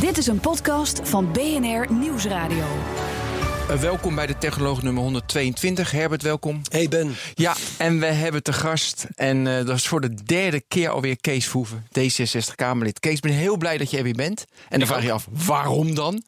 Dit is een podcast van BNR Nieuwsradio. Uh, welkom bij de Technoloog nummer 122. Herbert, welkom. Hey Ben. Ja, en we hebben te gast, en uh, dat is voor de derde keer alweer Kees Verhoeven, D66-Kamerlid. Kees, ik ben heel blij dat je er weer bent. En dan vraag je af, waarom dan?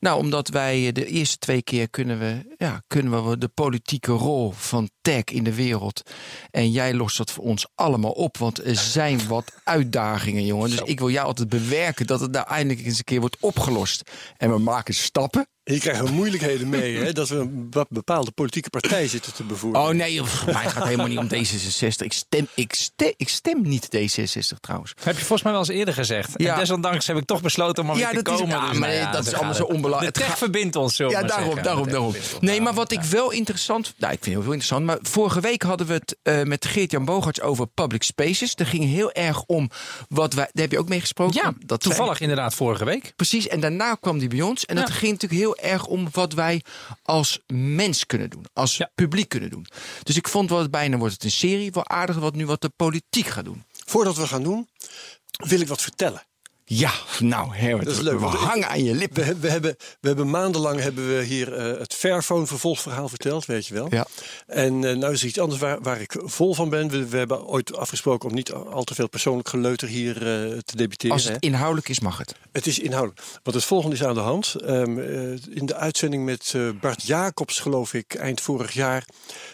Nou, omdat wij de eerste twee keer kunnen we, ja, kunnen we de politieke rol van tech in de wereld. En jij lost dat voor ons allemaal op, want er zijn wat uitdagingen, jongen. Dus ik wil jou altijd bewerken dat het daar eindelijk eens een keer wordt opgelost. En we maken stappen. Hier krijgen we moeilijkheden mee, hè? dat we een bepaalde politieke partij zitten te bevoeren. Oh nee, voor mij gaat het helemaal niet om D66. Ik stem, ik, stem, ik stem niet D66 trouwens. Heb je volgens mij wel eens eerder gezegd. Ja. En desondanks heb ik toch besloten om ja, te komen. Is, ja, dus maar ja, dat is allemaal zo onbelangrijk. De tech verbindt ons zo. Ja, daarom, daarom, daarom. Nee, maar wat ik wel interessant... Nou, ik vind het heel veel interessant. Maar vorige week hadden we het uh, met Geert-Jan Bogarts over public spaces. Er ging heel erg om wat wij... Daar heb je ook mee gesproken. Ja, dat toevallig zijn, inderdaad vorige week. Precies, en daarna kwam die bij ons. En dat ging natuurlijk heel erg om wat wij als mens kunnen doen, als ja. publiek kunnen doen. Dus ik vond wat bijna wordt het een serie, wel aardig wat nu wat de politiek gaat doen. Voordat we gaan doen, wil ik wat vertellen. Ja, nou Herbert, dat is leuk. We hangen aan je lippen. We, we, hebben, we hebben maandenlang hebben we hier uh, het Fairphone vervolgverhaal verteld, weet je wel. Ja. En uh, nou is er iets anders waar, waar ik vol van ben. We, we, hebben ooit afgesproken om niet al te veel persoonlijk geleuter hier uh, te debiteren. Als het hè. inhoudelijk is, mag het. Het is inhoudelijk. Want het volgende is aan de hand. Um, in de uitzending met Bart Jacobs, geloof ik, eind vorig jaar.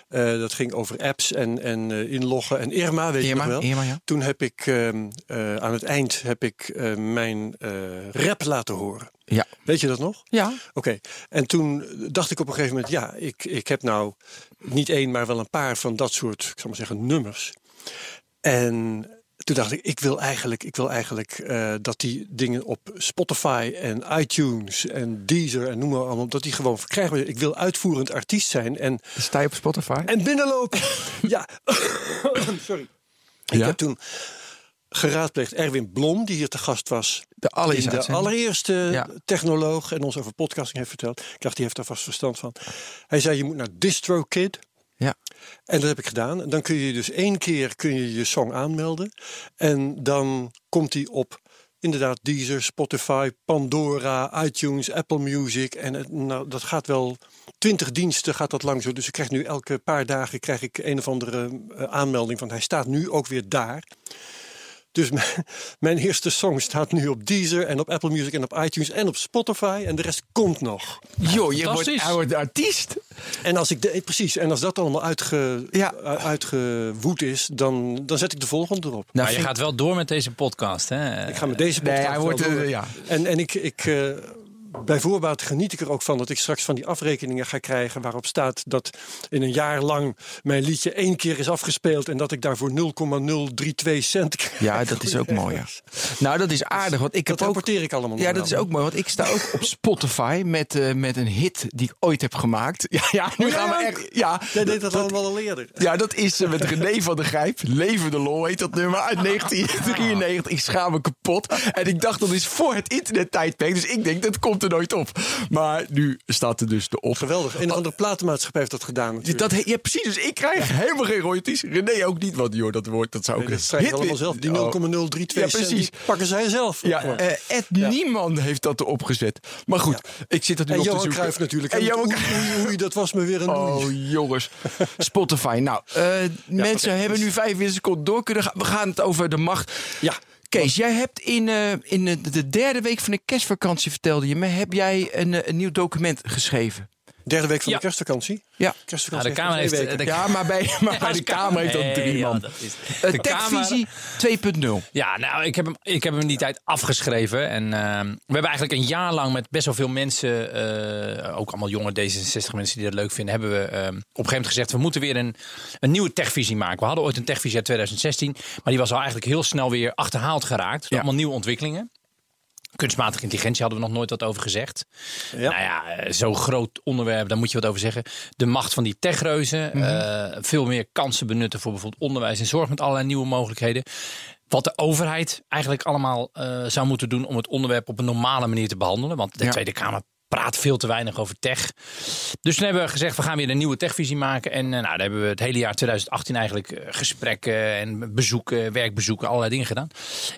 dat ging over apps en, en inloggen. En Irma, weet Irma, je nog wel? Irma, ja. Toen heb ik um, aan het eind heb ik mijn uh, rap laten horen. Ja. Weet je dat nog? Ja. Oké. Okay. En toen dacht ik op een gegeven moment, ja, ik, ik heb nou niet één, maar wel een paar van dat soort, ik zal maar zeggen, nummers. En toen dacht ik, ik wil eigenlijk, ik wil eigenlijk uh, dat die dingen op Spotify en iTunes en Deezer en noem maar allemaal, dat die gewoon verkrijgbaar zijn. Ik wil uitvoerend artiest zijn. En, Sta je op Spotify? En binnenlopen. ja. Sorry. Ik ja? heb toen geraadpleegd Erwin Blom, die hier te gast was. De allereerste, de allereerste ja. technoloog en ons over podcasting heeft verteld. Ik dacht, die heeft daar vast verstand van. Hij zei, je moet naar DistroKid. Ja. En dat heb ik gedaan. En dan kun je dus één keer kun je, je song aanmelden. En dan komt die op inderdaad Deezer, Spotify, Pandora, iTunes, Apple Music. En het, nou, dat gaat wel... Twintig diensten gaat dat lang zo. Dus ik krijg nu elke paar dagen krijg ik een of andere uh, aanmelding van... hij staat nu ook weer daar. Dus mijn, mijn, eerste song staat nu op Deezer en op Apple Music en op iTunes en op Spotify. En de rest komt nog. Jo, je wordt oude artiest. En als ik de, precies, en als dat allemaal uitge, ja. uitgewoed is, dan, dan zet ik de volgende erop. Nou, je gaat wel door met deze podcast, hè? Ik ga met deze podcast nee, hij wordt, door. Uh, ja. En, en ik... ik uh, bij voorbaat geniet ik er ook van dat ik straks van die afrekeningen ga krijgen waarop staat dat in een jaar lang mijn liedje één keer is afgespeeld en dat ik daarvoor 0,032 cent krijg. Ja, dat is ook mooi. Ja. Nou, dat is aardig, want ik dat heb rapporteer ook, ik allemaal. Ja, dat is ook mooi, want ik sta ook op Spotify met, uh, met een hit die ik ooit heb gemaakt. Ja, ja nu oh, gaan we echt. Ja, Jij deed dat, dat allemaal al eerder. Ja, dat is uh, met René van der Grijp. Leven de lol heet dat nummer uit 1993. Ik schaam me kapot. En ik dacht dat is voor het internettijdperk, dus ik denk dat komt er nooit op. Maar nu staat er dus de op. Geweldig. Een andere platenmaatschappij heeft dat gedaan. Dat, ja, precies. Dus ik krijg ja. helemaal geen royalties. René ook niet. Want joh, dat woord dat zou ook nee, dat schrijf je allemaal zelf. Die 0,032 ja, precies. pakken zij zelf. Ja, uh, Ed niemand heeft dat erop gezet. Maar goed, ik zit dat nu en op Johan te zoeken. Cruijff natuurlijk. En en Johan hoe, hoe, hoe, dat was me weer een Oh jongens. Spotify. Nou, uh, mensen hebben nu 45 seconden door kunnen gaan. We gaan het over de macht. Ja. Kees, jij hebt in, uh, in de derde week van de kerstvakantie, vertelde je me, heb jij een, een nieuw document geschreven. Derde week van Ja. de kerstvakantie? Ja. Kerstvakantie Ja, de Kamer heeft- de- Ja, maar bij, maar bij de Kamer heeft dat drie Nee, ja, man. dat is- Uh, de Techvisie 2.0. Ja, nou, ik heb hem, ik heb hem in die tijd afgeschreven. En ehm, we hebben eigenlijk een jaar lang met best wel veel mensen, eh, ook allemaal jonge D66 mensen die dat leuk vinden, hebben we ehm, op een gegeven moment gezegd, we moeten weer een, een nieuwe techvisie maken. We hadden ooit een techvisie uit 2016, maar die was al eigenlijk heel snel weer achterhaald geraakt. door Ja. Allemaal nieuwe ontwikkelingen. Kunstmatige intelligentie hadden we nog nooit wat over gezegd. Ja. Nou ja, eh, zo'n groot onderwerp, daar moet je wat over zeggen. De macht van die techreuzen. eh, veel meer kansen benutten voor bijvoorbeeld onderwijs en zorg met allerlei nieuwe mogelijkheden. Wat de overheid eigenlijk allemaal eh, zou moeten doen om het onderwerp op een normale manier te behandelen. Want de Ja. Tweede Kamer praat veel te weinig over tech. Dus toen hebben we gezegd, we gaan weer een nieuwe techvisie maken. En eh, nou, daar hebben we het hele jaar 2018 eigenlijk eh, gesprekken en bezoeken, werkbezoeken, allerlei dingen gedaan.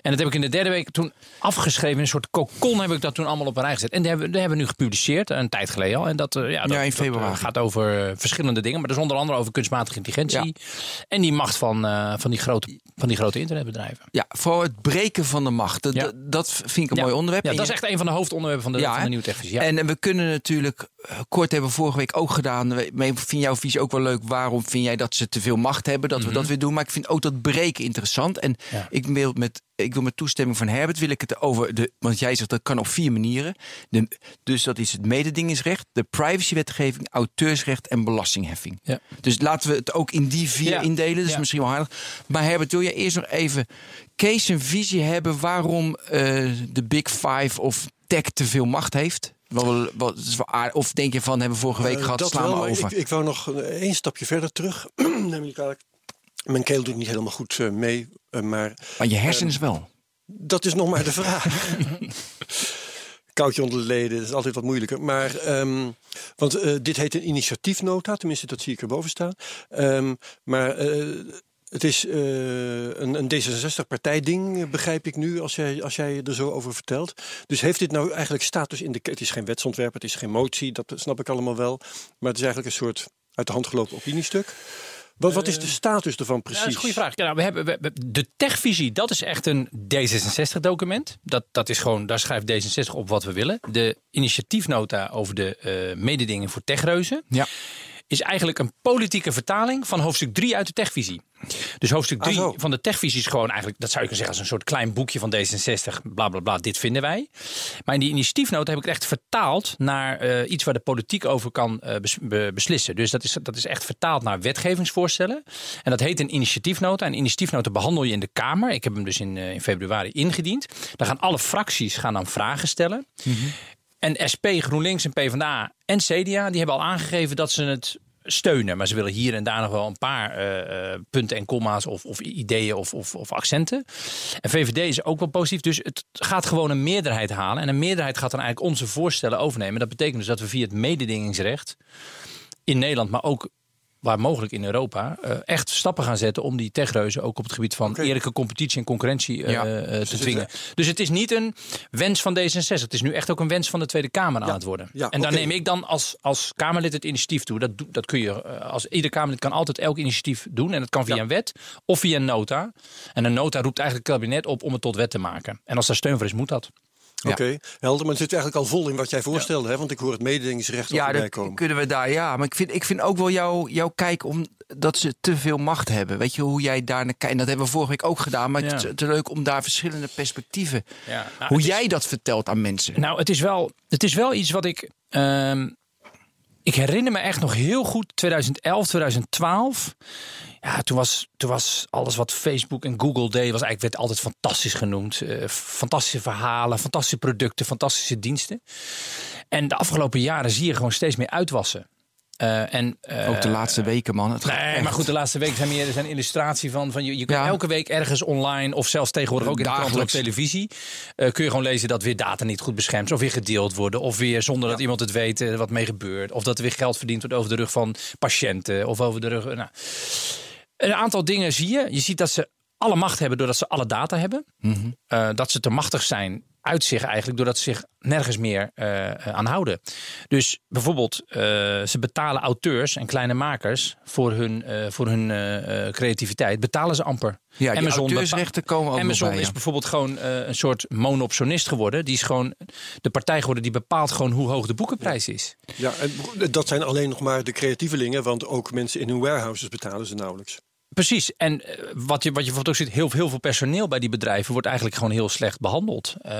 En dat heb ik in de derde week toen afgeschreven. In een soort cocon heb ik dat toen allemaal op een rij gezet. En die hebben, die hebben we nu gepubliceerd, een tijd geleden al. En dat, eh, ja, dat, Ja, in dat, februari. gaat over verschillende dingen. Maar dus onder andere over kunstmatige intelligentie. En die macht van, van, die grote, van die grote internetbedrijven. Ja, voor het breken van de macht. Dat, Ja. dat vind ik een mooi onderwerp. Ja, dat is echt een van de hoofdonderwerpen van de, van nieuwe techvisie. Ja. En, eh, we kunnen natuurlijk, eh, kort hebben we vorige week ook gedaan. Ik vind jouw visie ook wel leuk. Waarom vind jij dat ze te veel macht hebben? Dat we dat weer doen. Maar ik vind ook dat breken interessant. En Mhm. Ja. ik wil met. Ik wil met toestemming van Herbert wil ik het over de. Want jij zegt dat kan op vier manieren. De, dus dat is het mededingingsrecht, de privacywetgeving, auteursrecht en belastingheffing. Ja. Dus laten we het ook in die vier Ja. indelen. Dat is Ja. misschien wel aardig. Maar Herbert, wil jij eerst nog even Kees een visie hebben waarom eh, de Big Five of tech te veel macht heeft? Of denk je van, hebben we vorige week Eh, gehad, dat slaan wel, we maar over. Ik, ik wou nog een- één stapje verder terug. Mijn keel doet niet helemaal goed eh, mee, eh, maar maar je hersens wel. dat is nog maar de vraag. Koudje onder de leden, dat is altijd wat moeilijker. Maar, ehm, want dit heet een initiatiefnota, tenminste dat zie ik erboven staan. Ehm, maar het is eh, een, een D66-partijding, eh, begrijp ik nu, als jij, als jij er zo over vertelt. Dus heeft dit nou eigenlijk status in de... Het is geen wetsontwerp, het is geen motie, dat snap ik allemaal wel. Maar het is eigenlijk een soort uit de hand gelopen opiniestuk. Wat, wat is de status ervan Ja, precies? dat is een goede vraag. Ja, nou, we hebben, we, we- de techvisie, dat is echt een D66-document. Dat, dat is gewoon, daar schrijft D66 op wat we willen. De initiatiefnota over de eh mededingen voor techreuzen Ja. Is eigenlijk een politieke vertaling van hoofdstuk 3 uit de techvisie. Dus hoofdstuk Ah, 3 zo. van de techvisie is gewoon eigenlijk, dat zou je kunnen zeggen, als een soort klein boekje van D66, bla bla bla, dit vinden wij. Maar in die initiatiefnota heb ik het echt vertaald naar eh, iets waar de politiek over kan eh, bes- be- beslissen. Dus dat is, dat is echt vertaald naar wetgevingsvoorstellen. En dat heet een initiatiefnota. En een initiatiefnota behandel je in de Kamer. Ik heb hem dus in, eh, in februari ingediend. Dan gaan alle fracties gaan dan vragen stellen. En SP, GroenLinks en PvdA en CDA die hebben al aangegeven dat ze het steunen. Maar ze willen hier en daar nog wel een paar eh, eh, punten en comma's of, of ideeën of, of, of accenten. En VVD is ook wel positief. Dus het gaat gewoon een meerderheid halen. En een meerderheid gaat dan eigenlijk onze voorstellen overnemen. Dat betekent dus dat we via het mededingingsrecht in Nederland, maar ook waar mogelijk in Europa, eh, echt stappen gaan zetten om die techreuzen ook op het gebied van eerlijke competitie en concurrentie eh, Ja. eh, te dwingen. Dus het is niet een wens van D66. Het is nu echt ook een wens van de Tweede Kamer aan het worden. Ja, en oké. neem ik dan als, als Kamerlid het initiatief toe. Dat, dat kun je, als ieder Kamerlid kan altijd elk initiatief doen. En dat kan via een wet of via een nota. En een nota roept eigenlijk het kabinet op om het tot wet te maken. En als daar steun voor is, moet dat. Oké, helder. Maar het zit eigenlijk al vol in wat jij voorstelde. Hè? Want ik hoor het mededingingsrecht Ja, dat komen. kunnen we daar. Ja, maar ik vind, ik vind ook wel jouw, jouw kijk om dat ze te veel macht hebben. Weet je hoe jij daar naar kijkt? En dat hebben we vorige week ook gedaan. Maar Ja. het is te leuk om daar verschillende perspectieven. Ja, nou, hoe is- jij dat vertelt aan mensen. Nou, het is wel, het is wel iets wat ik. ehm, ik herinner me echt nog heel goed 2011, 2012. Ja, toen was, toen was alles wat Facebook en Google deed, was eigenlijk werd altijd fantastisch genoemd. Eh, fantastische verhalen, fantastische producten, fantastische diensten. En de afgelopen jaren zie je gewoon steeds meer uitwassen. Eh, en, eh, ook de laatste weken, man. Het Nee, echt. maar goed, de laatste weken zijn meer er zijn illustratie van. van je, je kunt Ja. elke week ergens online of zelfs tegenwoordig ook in de krant op televisie. eh, kun je gewoon lezen dat weer data niet goed beschermd is. Of weer gedeeld worden. Of weer zonder dat iemand het weet eh, wat mee gebeurt. Of dat er weer geld verdiend wordt over de rug van patiënten. Of over de rug. Nou. Een aantal dingen zie je. Je ziet dat ze alle macht hebben doordat ze alle data hebben. Mhm. Eh, dat ze te machtig zijn uit zich eigenlijk doordat ze zich nergens meer eh, eh, aan houden. Dus bijvoorbeeld, eh, ze betalen auteurs en kleine makers voor hun, eh, voor hun creativiteit. Betalen ze amper. Ja, die Amazon auteursrechten komen ook Amazon bij, is bijvoorbeeld gewoon eh, een soort monopsonist geworden. Die is gewoon de partij geworden die bepaalt gewoon hoe hoog de boekenprijs is. Ja, en dat zijn alleen nog maar de creatievelingen. Want ook mensen in hun warehouses betalen ze nauwelijks. Precies. En eh, wat je, wat je bijvoorbeeld ook ziet, heel, heel veel personeel bij die bedrijven wordt eigenlijk gewoon heel slecht behandeld. Eh,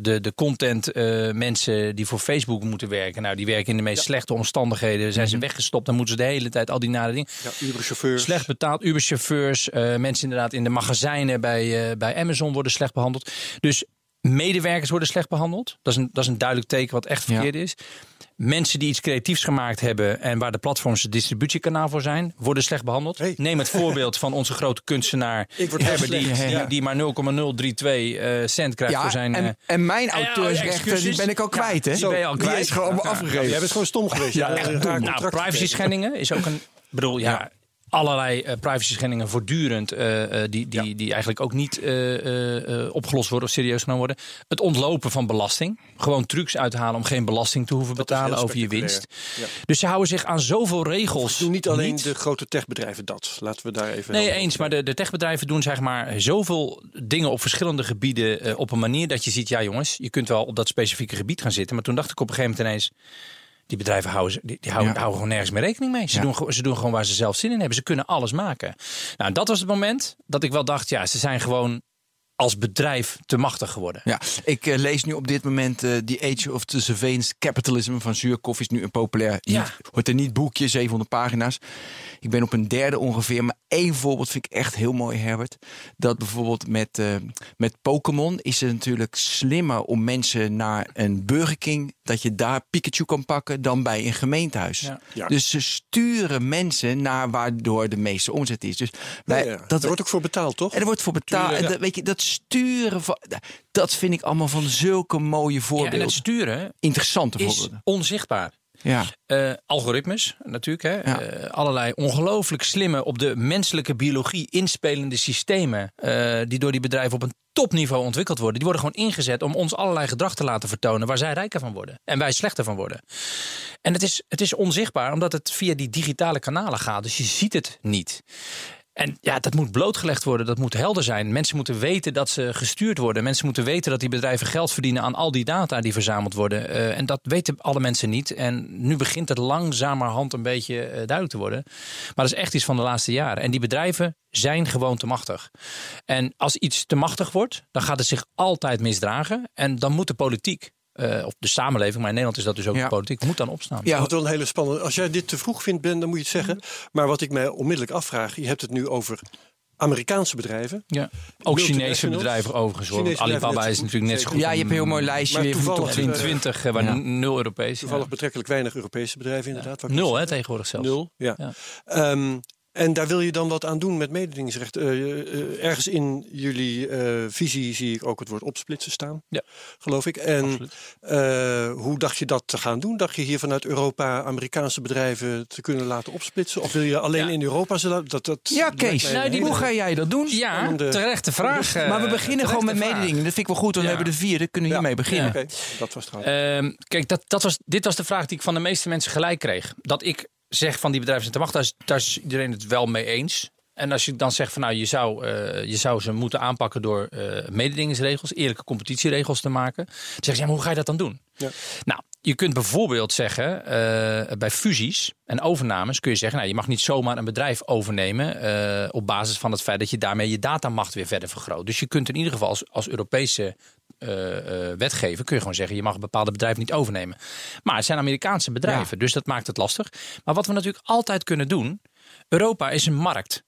de, de content eh, mensen die voor Facebook moeten werken, nou, die werken in de meest slechte omstandigheden. Zijn ze weggestopt, dan moeten ze de hele tijd al die nare dingen. Ja, Uber-chauffeurs. Slecht betaald, Uber-chauffeurs, mensen inderdaad in de magazijnen bij, bij Amazon worden slecht behandeld. Dus Medewerkers worden slecht behandeld. Dat is een, dat is een duidelijk teken wat echt Ja. verkeerd is. Mensen die iets creatiefs gemaakt hebben en waar de platforms het distributiekanaal voor zijn, worden slecht behandeld. Hey. Neem het voorbeeld van onze grote kunstenaar Herbert, die, die, ja. die maar 0,032 eh, cent krijgt voor zijn. eh, en, en mijn ja, auteursrechten die ben ik al kwijt, hè? die ben je al Die kwijt. is gewoon Ja. afgegeven. Jij bent gewoon stom geweest. Ja, Je echt Nou, privacy schendingen is ook een. Ik bedoel, ja. Allerlei eh, privacy schendingen voortdurend, eh, eh, die, die, die eigenlijk ook niet opgelost worden of serieus genomen worden. Het ontlopen van belasting. Gewoon trucs uithalen om geen belasting te hoeven Dat betalen over je winst. Ja. Dus ze houden zich aan zoveel regels. Doen niet alleen niet. de grote techbedrijven dat. Laten we daar even. Nee, eens. Maar de, de techbedrijven doen zeg maar zoveel dingen op verschillende gebieden op een manier dat je ziet, ja jongens, je kunt wel op dat specifieke gebied gaan zitten. Maar toen dacht ik op een gegeven moment ineens, die bedrijven houden, die, die houden, Ja. houden gewoon nergens meer rekening mee. Ze, Ja. doen, ze doen gewoon waar ze zelf zin in hebben. Ze kunnen alles maken. Nou, dat was het moment dat ik wel dacht, ja, ze zijn gewoon als bedrijf te machtig geworden. Ja, ik eh, lees nu op dit moment eh The Age of the Surveillance Capitalism van Zuurkoff is nu een populair. Ja. Niet, wordt er niet boekje, 700 pagina's. Ik ben op een derde ongeveer. Maar één voorbeeld vind ik echt heel mooi, Herbert. Dat bijvoorbeeld met, eh, met Pokémon is het natuurlijk slimmer om mensen naar een Burger King, dat je daar Pikachu kan pakken, dan bij een gemeentehuis. Ja. Ja. Dus ze sturen mensen naar waardoor de meeste omzet is. Dus wij, Ja, ja. dat Daar wordt ook voor betaald, toch? en er wordt voor betaald. Tuurlijk, En dat, weet je, dat sturen van. Dat vind ik allemaal van zulke mooie Ja, voorbeelden. en het sturen Interessante is voorbeelden. onzichtbaar. Ja. Eh, algoritmes natuurlijk. Hè? Ja. Eh, allerlei ongelooflijk slimme, op de menselijke biologie inspelende systemen. eh, die door die bedrijven op een topniveau ontwikkeld worden. Die worden gewoon ingezet om ons allerlei gedrag te laten vertonen. waar zij rijker van worden en wij slechter van worden. En het is, het is onzichtbaar omdat het via die digitale kanalen gaat. Dus je ziet het niet. En ja, dat moet blootgelegd worden, dat moet helder zijn. Mensen moeten weten dat ze gestuurd worden. Mensen moeten weten dat die bedrijven geld verdienen aan al die data die verzameld worden. Eh, en dat weten alle mensen niet. En nu begint het langzamerhand een beetje eh, duidelijk te worden. Maar dat is echt iets van de laatste jaren. En die bedrijven zijn gewoon te machtig. En als iets te machtig wordt, dan gaat het zich altijd misdragen. En dan moet de politiek, eh, of de samenleving, maar in Nederland is dat dus ook Ja. de politiek, moet dan opstaan. Ja, Wat wel een hele spannende. Als jij dit te vroeg vindt, Ben, dan moet je het zeggen. Maar wat ik mij onmiddellijk afvraag, je hebt het nu over Amerikaanse bedrijven. Ja. Ook Chinese bedrijven overigens. hoor. Chinese bedrijven Alibaba is natuurlijk net zo goed. ja, je hebt een heel mooi lijstje Maar weer van toevallig, top 20. 20, eh, waar Ja. nul Europees. Toevallig ja. betrekkelijk weinig Europese bedrijven inderdaad. Nul, hè, tegenwoordig zelfs. Nul, ja. Ja. En daar wil je dan wat aan doen met mededingingsrecht. Eh, eh, ergens in jullie eh, visie zie ik ook het woord opsplitsen staan, Ja. geloof ik. En eh, hoe dacht je dat te gaan doen? Dacht je hier vanuit Europa Amerikaanse bedrijven te kunnen laten opsplitsen? Of wil je alleen Ja. in Europa ze laten? Dat, dat Ja, Kees, Nou, die- hoe ga jij dat doen? Ja, Spannende- terechte vraag. maar we beginnen gewoon met mededingen. Dat vind ik wel goed, want Ja. we hebben de vierde. Kunnen we Ja. hiermee beginnen? Oké, dat was het trouwens. Ehm, kijk, dat, dat was, dit was de vraag die ik van de meeste mensen gelijk kreeg. Dat ik zeg van die bedrijven zijn te wachten, daar is, daar is iedereen het wel mee eens. En als je dan zegt van nou, je zou, eh, je zou ze moeten aanpakken door eh mededingingsregels, eerlijke competitieregels te maken. Dan zeggen ze, ja, maar hoe ga je dat dan doen? Ja. Nou, je kunt bijvoorbeeld zeggen, eh, bij fusies en overnames kun je zeggen, nou, je mag niet zomaar een bedrijf overnemen op basis van het feit dat je daarmee je datamacht weer verder vergroot. Dus je kunt in ieder geval als, als Europese eh, eh, wetgever kun je gewoon zeggen, je mag een bepaalde bedrijf niet overnemen. Maar het zijn Amerikaanse bedrijven, dus dat maakt het lastig. Maar wat we natuurlijk altijd kunnen doen, Europa is een markt.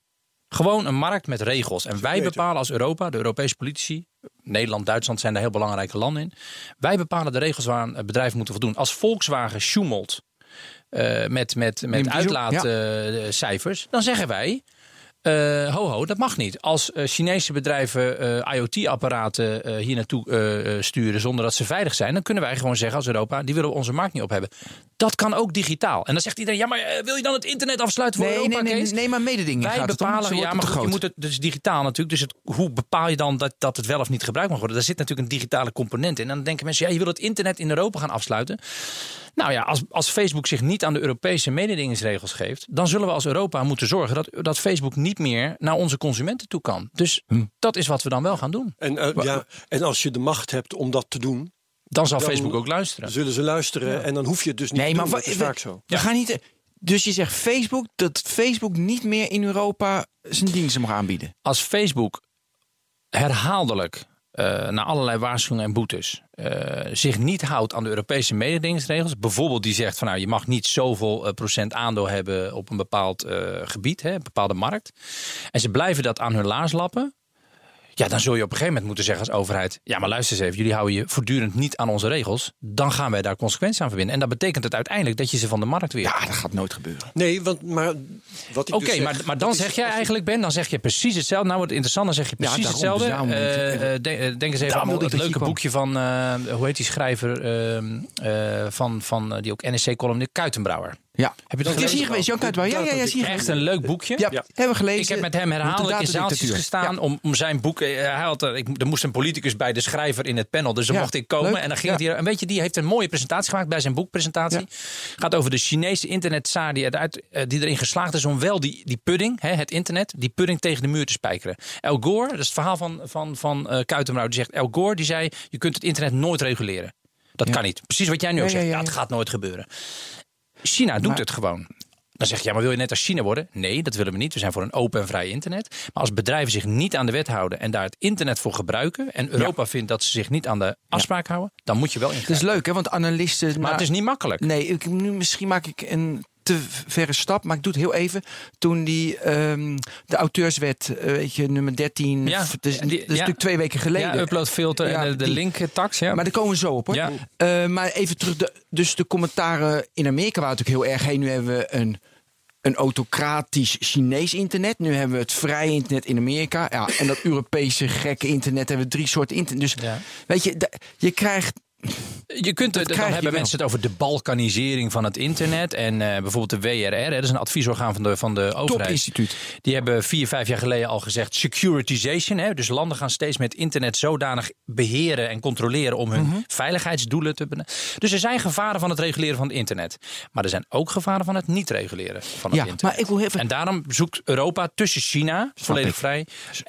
Gewoon een markt met regels. En wij bepalen als Europa, de Europese politici, Nederland, Duitsland zijn daar heel belangrijke landen in. Wij bepalen de regels waaraan eh, bedrijven moeten voldoen. Als Volkswagen sjoemelt met, met, met uitlaatcijfers, dan zeggen wij. Eh, ho, ho, dat mag niet. Als eh, Chinese bedrijven eh, IoT-apparaten hier naartoe sturen zonder dat ze veilig zijn, dan kunnen wij gewoon zeggen als Europa, die willen we onze markt niet op hebben. Dat kan ook digitaal. En dan zegt iedereen, ja, maar wil je dan het internet afsluiten voor Nee, Europa, nee, nee, Kees? nee, maar mededingen Wij gaat het bepalen, ja, worden maar goed, je moet het, dus digitaal natuurlijk. Dus het, hoe bepaal je dan dat, dat het wel of niet gebruikt mag worden? Daar zit natuurlijk een digitale component in. En dan denken mensen, ja, je wil het internet in Europa gaan afsluiten. Nou ja, als, als Facebook zich niet aan de Europese mededingingsregels geeft, dan zullen we als Europa moeten zorgen dat, dat Facebook niet meer naar onze consumenten toe kan. Dus Hm. dat is wat we dan wel gaan doen. En, eh, ja, en als je de macht hebt om dat te doen, Dan zal Dan- Facebook ook luisteren. zullen ze luisteren. En dan hoef je het dus niet Nee, te maar doen. Dat is we- vaak zo. We gaan niet. Dus je zegt Facebook dat Facebook niet meer in Europa zijn diensten mag aanbieden. als Facebook herhaaldelijk eh na allerlei waarschuwingen en boetes eh, zich niet houdt aan de Europese mededingingsregels, bijvoorbeeld die zegt van nou je mag niet zoveel eh, procent aandeel hebben op een bepaald eh, gebied, hè, een bepaalde markt, en ze blijven dat aan hun laars lappen, Ja, dan zul je op een gegeven moment moeten zeggen als overheid... ja, maar luister eens even, jullie houden je voortdurend niet aan onze regels. Dan gaan wij daar consequenties aan verbinden. En dat betekent het uiteindelijk dat je ze van de markt weer... Ja, dat gaat nooit gebeuren. Nee, want maar wat ik Oké, dus zeg, maar, maar dan zeg jij eigenlijk, Ben, dan zeg je precies hetzelfde. Nou wordt het interessant, dan zeg je precies hetzelfde. Eh, eh, denk, denk eens even aan het leuke je boekje van, eh, hoe heet die schrijver, ehm, eh, van, van, die ook NSC-column, Kuitenbrouwer. Ja. Heb je dat Het is hier geweest, Jan Kuitbouw. Ja, ja, ja, is hier Echt een leuk boekje. Ja, hebben we gelezen. Ik heb met hem herhaaldelijk in zaaltjes gestaan om, om zijn boek. eh, Hij had, er- ik, er moest een politicus bij de schrijver in het panel, dus dan Ja, mocht ik komen. leuk. En dan ging Ja. het hier. En weet je, die heeft een mooie presentatie gemaakt bij zijn boekpresentatie. Gaat over de Chinese internetzaar die, eruit, eh, die erin geslaagd is om wel die, die pudding, hè, het internet, die pudding tegen de muur te spijkeren. El Gore, dat is het verhaal van, van, van eh Kuitenbrouw, die zegt: El Gore die zei: Je kunt het internet nooit reguleren. Dat Ja. kan niet. Precies wat jij nu ook Ja, ja, zegt. Dat ja. gaat nooit gebeuren. China doet Maar- het gewoon. Dan zeg je, ja, maar wil je net als China worden? Nee, dat willen we niet. We zijn voor een open en vrij internet. Maar als bedrijven zich niet aan de wet houden en daar het internet voor gebruiken... en Europa vindt dat ze zich niet aan de afspraak houden... dan moet je wel Het is ingrijpen. leuk, hè? Want analisten... Maar nou, het is niet makkelijk. Nee, ik, nu, misschien maak ik een te verre stap, maar ik doe het heel even. Toen die ehm, de auteurswet, eh, weet je, nummer 13, Ja, dat is, die- dat is ja. natuurlijk twee weken geleden. Ja, uploadfilter Ja, en de, de die- link-tax. Ja. Maar daar komen we zo op hoor. Ja. Eh, maar even terug, de, dus de commentaren in Amerika waren natuurlijk heel erg. Hey, nu hebben we een, een autocratisch Chinees internet. Nu hebben we het vrije internet in Amerika. Ja, en dat Europese gekke internet hebben we drie soorten internet. Dus Ja. weet je, je krijgt Je kunt, het- dan hebben mensen het over de balkanisering van het internet. En eh, bijvoorbeeld de WRR, hè, dat is een adviesorgaan van de, van de overheid. topinstituut. Die hebben vier, vijf jaar geleden al gezegd securitization. Hè? Dus landen gaan steeds met internet zodanig beheren en controleren om hun Mhm. veiligheidsdoelen te benaderen. Dus er zijn gevaren van het reguleren van het internet. Maar er zijn ook gevaren van het niet reguleren van het Ja, internet. maar ik wil even- En daarom zoekt Europa tussen China, volledig ik. vrij,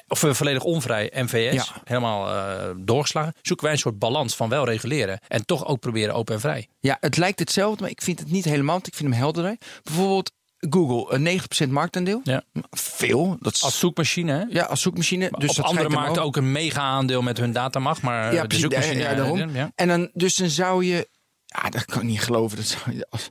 of eh, volledig onvrij, en VS, Ja. helemaal eh, doorgeslagen. Zoeken wij een soort balans van wel reguleren. En toch ook proberen open en vrij. Ja, het lijkt hetzelfde, maar ik vind het niet helemaal. Want ik vind hem helderder. Bijvoorbeeld Google, een 90% marktaandeel. Ja. Veel. Dat is, Als zoekmachine. hè? ja, als zoekmachine. Dus op dat andere markten ook een mega-aandeel met hun datamacht. Maar Ja, de zoekmachine... ja, daarom. ja. En dan, dus dan zou je. Ja, dat kan ik niet geloven. Dat als,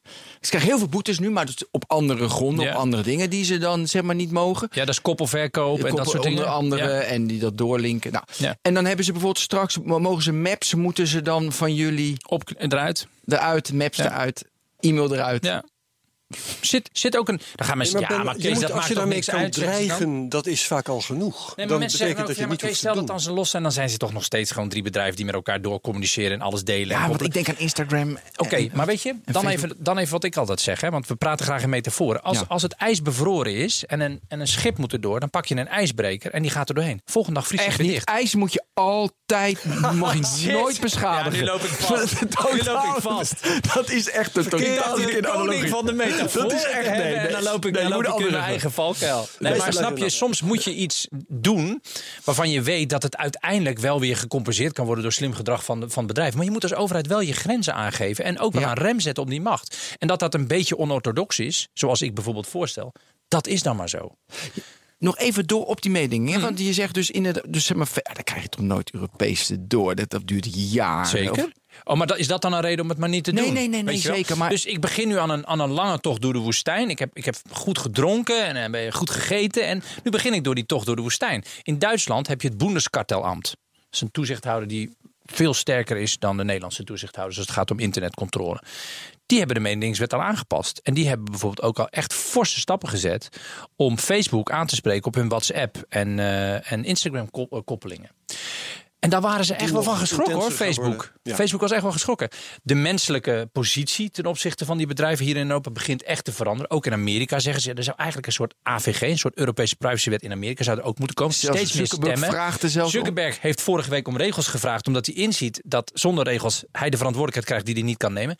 ze krijgen heel veel boetes nu, maar op andere gronden, Ja. op andere dingen die ze dan zeg maar niet mogen. Ja, dat is koppelverkoop en dat soort dingen. Onder andere Ja. en die dat doorlinken. Nou, Ja. En dan hebben ze bijvoorbeeld straks, mogen ze maps, moeten ze dan van jullie Op eruit. eruit, maps eruit, e-mail eruit. Ja. Zit, zit ook een. Dan gaan mensen. Maar ja, maar je Kees, moet, dat als maakt je daarmee niks kan uit. dan? dat is vaak al genoeg. Nee, maar dan mensen betekent zeggen dat je ja, maar niet Kees, hoeft te stel dat doen. dan ze los zijn, dan zijn ze toch nog steeds gewoon drie bedrijven die met elkaar door communiceren en alles delen. en Ja, want ik denk aan Instagram. Oké, maar weet je, dan even, dan even wat ik altijd zeg. Hè, want we praten graag in metaforen. Als, Ja. als het ijs bevroren is en een, en een schip moet erdoor, dan pak je een ijsbreker en die gaat er doorheen. Volgende dag vriest het Echt weer dicht. IJs moet je altijd, mag je Shit. nooit beschadigen. Ja, nu loop ik vast. Totaal- Nu loop ik vast. Dat is echt een totaal de verkeerde koning analogie. van de metafoor Dat is echt, nee, En dan loop ik, Nee, dan loop ik in mijn eigen valkuil. Nee, maar snap je, soms moet je iets doen waarvan je weet dat het uiteindelijk wel weer gecompenseerd kan worden door slim gedrag van, van het bedrijf. Maar je moet als overheid wel je grenzen aangeven en ook wel Ja. een rem zetten op die macht. En dat dat een beetje onorthodox is, zoals ik bijvoorbeeld voorstel. Dat is dan maar zo. Nog even door op die mening. Hm. hè? Want je zegt dus in het. Dus zeg maar, dan krijg je toch nooit Europees door. Dat, dat duurt jaren. Zeker. Of- Oh, maar dat, is dat dan een reden om het maar niet te Nee, doen? nee, nee, nee, zeker, maar- Dus ik begin nu aan een, aan een lange tocht door de woestijn. Ik heb, ik heb goed gedronken en heb goed gegeten. En nu begin ik door die tocht door de woestijn. In Duitsland heb je het Bundeskartellamt. Dat is een toezichthouder die veel sterker is dan de Nederlandse toezichthouders als het gaat om internetcontrole. Die hebben de mededingingswet al aangepast. En die hebben bijvoorbeeld ook al echt forse stappen gezet om Facebook aan te spreken op hun WhatsApp en, eh, en Instagram eh, koppelingen. En daar waren ze echt wel van geschrokken hoor, Facebook. Ja. Facebook was echt wel geschrokken. De menselijke positie ten opzichte van die bedrijven hier in Europa begint echt te veranderen. Ook in Amerika zeggen ze, er zou eigenlijk een soort AVG, een soort Europese privacywet in Amerika zou er ook moeten komen. Zelfs Steeds meer stemmen. er om. Zuckerberg heeft vorige week om regels gevraagd, omdat hij inziet dat zonder regels hij de verantwoordelijkheid krijgt die hij niet kan nemen.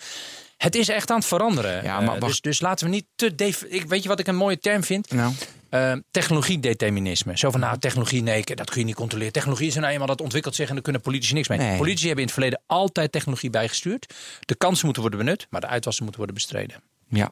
Het is echt aan het veranderen. Ja, maar wacht. dus, dus laten we niet te. def- Ik, weet je wat ik een mooie term vind? Nou, Uh, technologiedeterminisme. Zo van, nou, technologie, nee, dat kun je niet controleren. Technologie is nou eenmaal, dat ontwikkelt zich en daar kunnen politici niks mee. Nee. Politici hebben in het verleden altijd technologie bijgestuurd. De kansen moeten worden benut, maar de uitwassen moeten worden bestreden. ja.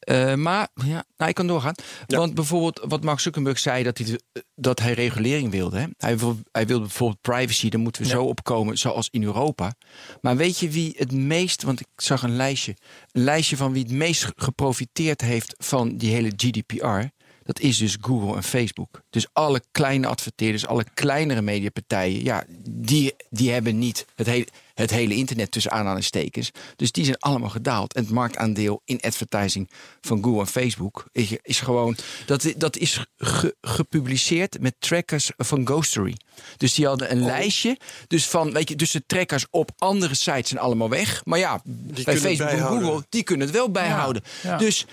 Eh, maar ja, nou, ik kan doorgaan. Want bijvoorbeeld wat Mark Zuckerberg zei dat hij, de- dat hij regulering wilde. Hè? Hij, wil, hij wilde bijvoorbeeld privacy, daar moeten we Ja. zo opkomen, zoals in Europa. Maar weet je wie het meest, want ik zag een lijstje, een lijstje van wie het meest geprofiteerd heeft van die hele GDPR. Dat is dus Google en Facebook. Dus alle kleine adverteerders, alle kleinere mediapartijen, ja, die, die hebben niet het hele, het hele internet tussen aanhalingstekens. Dus die zijn allemaal gedaald. En het marktaandeel in advertising van Google en Facebook is, is gewoon. Dat, dat is ge- gepubliceerd met trackers van Ghostery. Dus die hadden een lijstje. Dus van, weet je, dus de trackers op andere sites zijn allemaal weg. Maar ja, bij Facebook en. Google, die kunnen het wel bijhouden. ja. Dus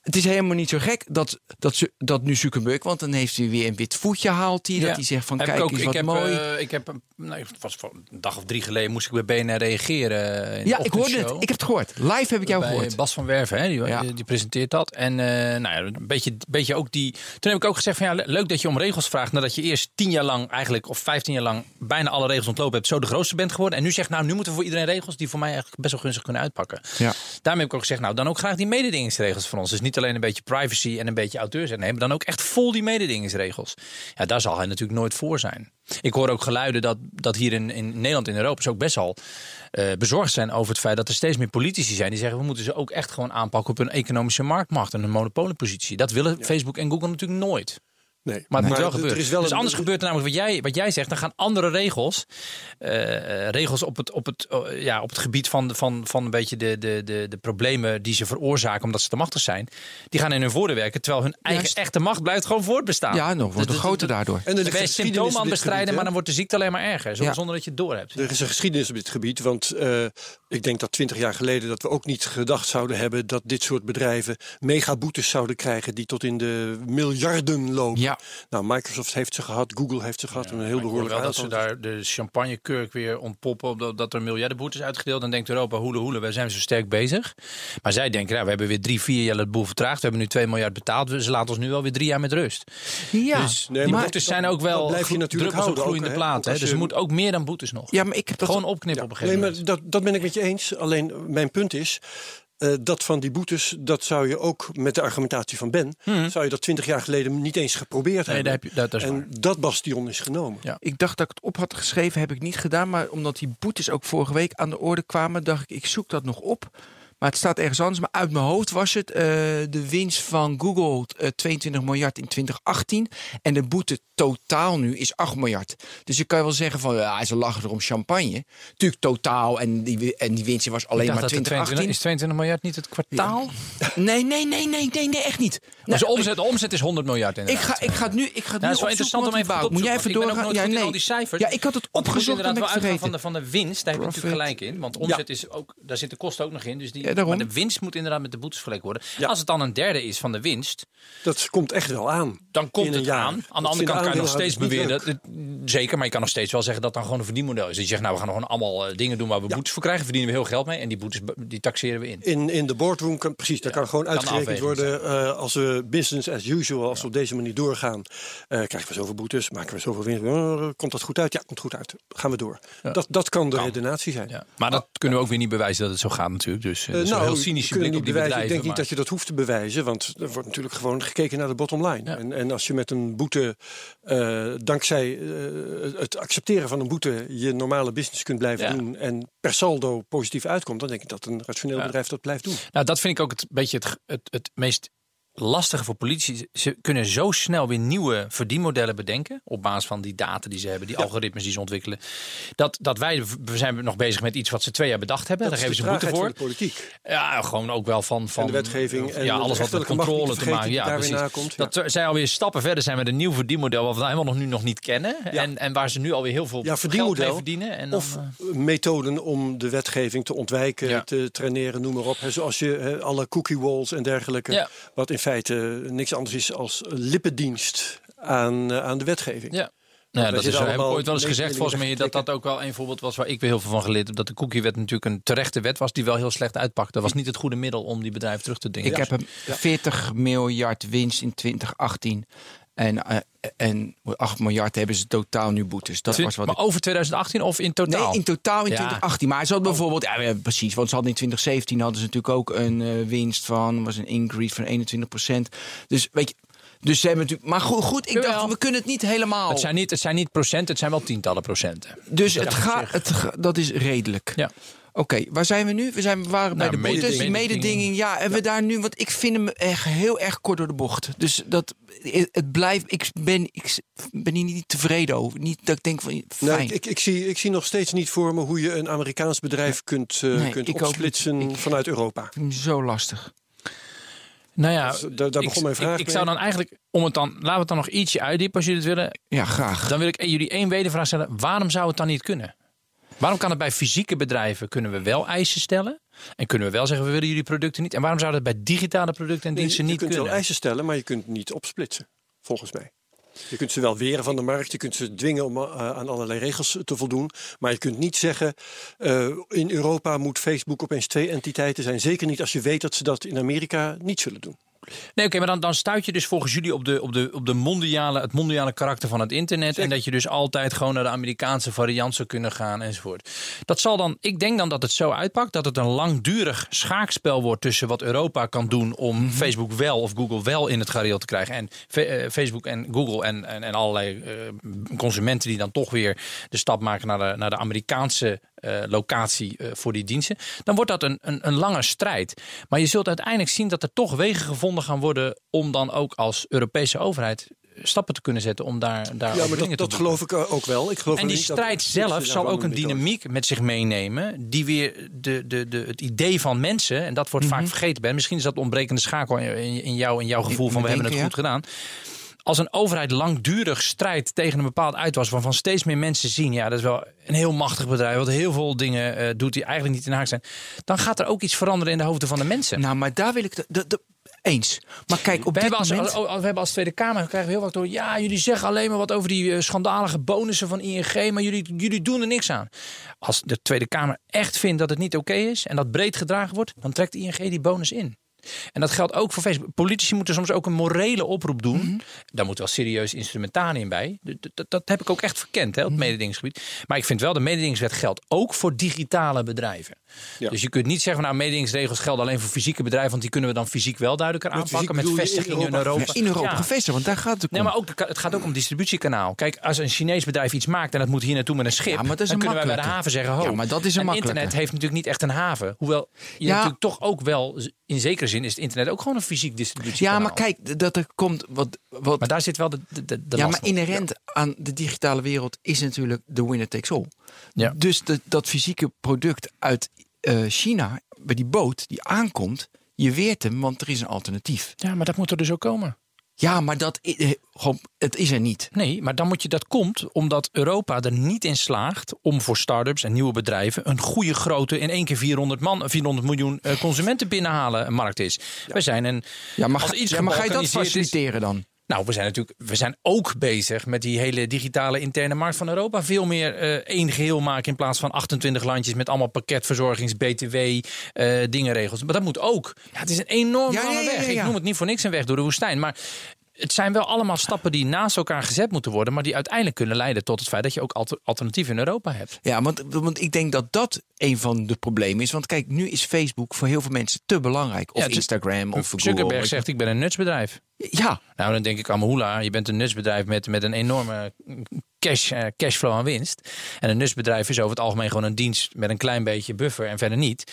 het is helemaal niet zo gek dat, dat, dat nu Zuckerberg, want dan heeft hij weer een wit voetje haalt hij. Dat hij zegt van Heb ik kijk ook, eens ik wat heb, mooi. eh, ik heb, een- nou, het was voor een dag of drie geleden moest ik bij BNR reageren. eh, in ja, ik hoorde het. Ik heb het gehoord. Live heb ik jou bij gehoord. Bas van Werven, hè, die, Ja. die presenteert dat. En eh, nou ja, een beetje, beetje ook die. Toen heb ik ook gezegd van ja, le- leuk dat je om regels vraagt. Nadat je eerst tien jaar lang eigenlijk, of vijftien jaar lang, bijna alle regels ontlopen hebt. Zo de grootste bent geworden. En nu zegt nou, nu moeten we voor iedereen regels die voor mij eigenlijk best wel gunstig kunnen uitpakken. Ja. Daarmee heb ik ook gezegd, nou dan ook graag die mededingingsregels van ons. Dus niet alleen een beetje privacy en een beetje auteurs. Nee, maar dan ook echt vol die mededingingsregels. Ja, daar zal hij natuurlijk nooit voor zijn. Ik hoor ook geluiden dat, dat hier in, in Nederland en Europa ze ook best wel eh, bezorgd zijn over het feit dat er steeds meer politici zijn die zeggen we moeten ze ook echt gewoon aanpakken op hun economische marktmacht en hun monopoliepositie. Dat willen Facebook en Google natuurlijk nooit. Nee. Maar het moet wel er gebeuren. is wel dus een- anders gebeurt er namelijk wat jij, wat jij zegt. Dan gaan andere regels, eh, regels op het, op het, eh, ja, op het gebied van, de- van, van een beetje de, de, de, de problemen die ze veroorzaken omdat ze te machtig zijn. Die gaan in hun voordeel werken. Terwijl hun eigen echte macht blijft gewoon voortbestaan. Ja, nog wordt het groter daardoor. En Dan ben je symptomen aan het bestrijden, gebied, maar dan wordt de ziekte alleen maar erger. zo- Ja. Zonder dat je het door hebt. Er is een geschiedenis op dit gebied, want eh, ik denk dat twintig jaar geleden dat we ook niet gedacht zouden hebben dat dit soort bedrijven megaboetes zouden krijgen die tot in de miljarden lopen. Ja. Nou, Microsoft heeft ze gehad, Google heeft ze gehad, een heel behoorlijk wel dat ze aantal. daar de champagnekurk weer ontpoppen. op Dat, dat er miljardenboetes uitgedeeld. Dan denkt Europa, hoele hoele, wij zijn zo sterk bezig. Maar zij denken, nou, we hebben weer drie, vier jaar het boel vertraagd. We hebben nu 2 miljard betaald. Dus ze laten ons nu wel weer drie jaar met rust. Ja, dus Nee, die maar boetes dat- zijn ook wel blijf je natuurlijk druppels op Hè? als Dus er moet ook meer dan boetes nog. ja, maar ik heb dat Gewoon opknippen op een gegeven Nee, moment. maar dat, dat ben ik met je eens. Alleen mijn punt is. Eh, dat van die boetes, dat zou je ook met de argumentatie van Ben, zou je dat twintig jaar geleden niet eens geprobeerd Mhm. Nee, hebben. heb je- dat- en waar. dat bastion is genomen. Ja. Ik dacht dat ik het op had geschreven, heb ik niet gedaan. Maar omdat die boetes ook vorige week aan de orde kwamen, dacht ik, ik zoek dat nog op. Maar het staat ergens anders. Maar uit mijn hoofd was het eh, de winst van Google eh, 22 miljard in 2018. En de boete totaal nu is 8 miljard. Dus je kan wel zeggen van, ja, ze lachen er om champagne. Tuurlijk totaal. En die, en die winst was alleen maar dat de 2018. 22, is 22 miljard niet het kwartaal? Nee, nee, nee, nee, nee, nee, echt niet. Dus de Nee, omzet, de omzet is 100 miljard Ik ga, ik ga het nu, ik ga nu dat is wel interessant om even goed Moet jij op even doorgaan? Ja, nee. al die cijfers. Ja, ik had het opgezocht en ik wel het uitgaan van de, van de winst. Daar heb je natuurlijk gelijk in. Want omzet is ook, daar zitten kosten ook nog in. Dus die, maar de winst moet inderdaad met de boetes vergeleken worden. Ja. Als het dan een derde is van de winst, Dat komt echt wel aan. dan komt het aan. Aan de andere kant kan nog steeds aandeelhouders beweren. Dat, zeker, maar je kan nog steeds wel zeggen dat dan gewoon een verdienmodel is. Dat je zegt, nou we gaan gewoon allemaal eh, dingen doen waar we boetes voor krijgen. Verdienen we heel geld mee. En die boetes die taxeren we in. In, in de boardroom kan precies, daar kan gewoon kan uitgerekend worden. eh, als we business as usual, als we op deze manier doorgaan, eh, krijgen we zoveel boetes, maken we zoveel winst. Eh, komt dat goed uit? Ja, komt goed uit. Gaan we door. Dat, dat kan de redenatie zijn. Ja. Maar dat kunnen we ook weer niet bewijzen dat het zo gaat natuurlijk. Dus dat is wel nou, heel cynisch we kunnen blik op die bedrijven. Ik denk niet dat je dat hoeft te bewijzen, want er wordt natuurlijk gewoon gekeken naar de bottom line. En, en als je met een boete, eh, dankzij eh, het accepteren van een boete, je normale business kunt blijven Ja. doen en per saldo positief uitkomt, dan denk ik dat een rationeel Ja. bedrijf dat blijft doen. Nou, dat vind ik ook het beetje het, het, het meest lastige voor politici. Ze kunnen zo snel weer nieuwe verdienmodellen bedenken. Op basis van die data die ze hebben, die algoritmes die ze ontwikkelen. Dat, dat wij, we zijn nog bezig met iets wat ze twee jaar bedacht hebben. Dat Daar geven ze boete voor. van de politiek. Ja, gewoon ook wel van, van de wetgeving en ja, alles wat met controle te maken. Ja, precies. Dat er- zij alweer stappen verder zijn met een nieuw verdienmodel wat we helemaal nog nu nog niet kennen. En, en waar ze nu alweer heel veel Ja, geld mee verdienen. En dan, Of eh, methoden om de wetgeving te ontwijken, te traineren, noem maar op. Zoals je alle cookie walls en dergelijke. Wat in feite niks anders is als lippendienst aan, eh, aan de wetgeving. Ja. Nou, dat is, heb ik ooit wel eens gezegd, volgens mij, dat dat ook wel een voorbeeld was waar ik weer heel veel van geleerd heb. Dat de cookiewet natuurlijk een terechte wet was die wel heel slecht uitpakte. Dat was niet het goede middel om die bedrijven terug te dringen. Ik heb een 40 miljard winst in 2018. En, eh, en 8 miljard hebben ze totaal nu boetes. Dat was wat maar ik... over 2018 of in totaal? Nee, in totaal in Ja. 2018. Maar ze hadden bijvoorbeeld, ja, precies, want ze hadden in 2017 hadden ze natuurlijk ook een eh, winst van, was een increase van 21% Dus weet je, dus ze hebben natuurlijk, maar goed, goed ik Jawel. dacht, we kunnen het niet helemaal. Het zijn niet, het zijn niet procenten, het zijn wel tientallen procenten. dus het op gaat, het, dat is redelijk. Ja. Oké, waar zijn we nu? We, zijn, we waren bij Nou, de boetes, mededinging. mededinging. Ja, en we daar nu, want ik vind hem echt heel erg kort door de bocht. Dus dat, het blijft, ik ben, ik ben hier niet tevreden over. Niet dat ik denk van, fijn. Nee, ik, ik, zie, ik zie nog steeds niet voor me hoe je een Amerikaans bedrijf kunt, eh, Nee, kunt ook opsplitsen. Ik- vanuit Europa. vind hem zo lastig. Nou ja, Dus daar- daar ik- begon mijn vraag Ik, ik mee. zou dan eigenlijk, om het dan, laten we het dan nog ietsje uitdiepen als jullie het willen. Ja, graag. Dan wil ik jullie één wedervraag stellen. Waarom zou het dan niet kunnen? Waarom kan het bij fysieke bedrijven kunnen we wel eisen stellen? En kunnen we wel zeggen we willen jullie producten niet? En waarom zou dat bij digitale producten en Nee, diensten je niet kunt kunnen? wel eisen stellen, maar je kunt niet opsplitsen, volgens mij. Je kunt ze wel weren van de markt, je kunt ze dwingen om eh, aan allerlei regels te voldoen. Maar je kunt niet zeggen, eh, in Europa moet Facebook opeens twee entiteiten zijn. Zeker niet als je weet dat ze dat in Amerika niet zullen doen. Nee, oké, maar dan, dan stuit je dus volgens jullie op, de, op, de, op de mondiale, het mondiale karakter van het internet. En dat je dus altijd gewoon naar de Amerikaanse variant zou kunnen gaan enzovoort. Dat zal dan, ik denk dan dat het zo uitpakt dat het een langdurig schaakspel wordt tussen wat Europa kan doen om Facebook wel of Google wel in het gareel te krijgen. En eh, Facebook en Google en, en, en allerlei eh, consumenten die dan toch weer de stap maken naar de, naar de Amerikaanse eh, locatie eh, voor die diensten. Dan wordt dat een, een, een lange strijd. Maar je zult uiteindelijk zien dat er toch wegen gevonden gaan worden om dan ook als Europese overheid stappen te kunnen zetten om daar, daar Ja, maar dat, te dat geloof ik eh, ook wel. Ik geloof En die niet strijd zelf zal ook een dynamiek met zich meenemen. Die weer de, de, de, het idee van mensen, en dat wordt Mhm. vaak vergeten. Ben. Misschien is dat de ontbrekende schakel in, in, jou, in jouw gevoel van we hebben het ja. goed gedaan. Als een overheid langdurig strijdt tegen een bepaald uitwas, waarvan steeds meer mensen zien, ja, dat is wel een heel machtig bedrijf, wat heel veel dingen eh, doet die eigenlijk niet in haak zijn, dan gaat er ook iets veranderen in de hoofden van de mensen. Nou, maar daar wil ik... De, de, eens. Maar kijk, op we, dit hebben als, moment... als- we hebben als Tweede Kamer krijgen we heel vaak door. Ja, jullie zeggen alleen maar wat over die eh, schandalige bonussen van ING, maar jullie, jullie doen er niks aan. Als de Tweede Kamer echt vindt dat het niet oké is en dat breed gedragen wordt, dan trekt ING die bonus in. En dat geldt ook voor Facebook. Politici moeten soms ook een morele oproep doen. Mhm. Daar moet wel serieus instrumentarium bij. Dat, dat heb ik ook echt verkend, hè, op het Mhm. mededingingsgebied. Maar ik vind wel, de mededingingswet geldt ook voor digitale bedrijven. Ja. Dus je kunt niet zeggen, nou, mededingingsregels gelden alleen voor fysieke bedrijven, want die kunnen we dan fysiek wel duidelijker Met aanpakken. Met je in vestigingen in Europa Europa. in Europa Ja. gevestigd, want daar gaat het ook Nee, om. maar ook, het gaat ook om distributiekanaal. Kijk, als een Chinees bedrijf iets maakt en dat moet hier naartoe met een schip, Ja, maar dat is dan een kunnen wij bij de haven zeggen: ho. Maar dat is een en internet heeft natuurlijk niet echt een haven. Hoewel je Ja. natuurlijk toch ook wel, in zekere zin, is het internet ook gewoon een fysiek distributiekanaal. Ja, maar kijk, dat er komt wat... wat Maar daar zit wel de, de, ja, maar inherent aan de digitale wereld is natuurlijk de winner takes all. Ja. Dus de, dat fysieke product uit eh, China, bij die boot die aankomt, je weert hem, want er is een alternatief. Ja, maar dat moet er dus ook komen. Ja, maar dat, i- eh, gewoon, het is er niet. Nee, maar dan moet je dat komt omdat Europa er niet in slaagt om voor start-ups en nieuwe bedrijven een goede grote in één keer 400 man, 400 miljoen eh, consumenten binnenhalen markt is. We zijn een Ja, maar, als ga, iets ja, maar ga je dat is- faciliteren dan? Nou, we zijn natuurlijk we zijn ook bezig met die hele digitale interne markt van Europa. Veel meer eh, één geheel maken in plaats van 28 landjes met allemaal pakketverzorgings, BTW, eh dingenregels. Maar dat moet ook. Ja, het is een enorm Ja, lange ja, weg. Ik noem het niet voor niks een weg door de woestijn. Maar het zijn wel allemaal stappen die naast elkaar gezet moeten worden, maar die uiteindelijk kunnen leiden tot het feit dat je ook alter- alternatieven in Europa hebt. Ja, want, want ik denk dat dat een van de problemen is. Want kijk, nu is Facebook voor heel veel mensen te belangrijk. Of Ja, Instagram, of Zuckerberg Google. zegt: Ik ben een nutsbedrijf. Ja, Nou, dan denk ik, Amahula, je bent een nutsbedrijf met, met een enorme cash, eh, cashflow aan winst. En een nutsbedrijf is over het algemeen gewoon een dienst met een klein beetje buffer en verder niet.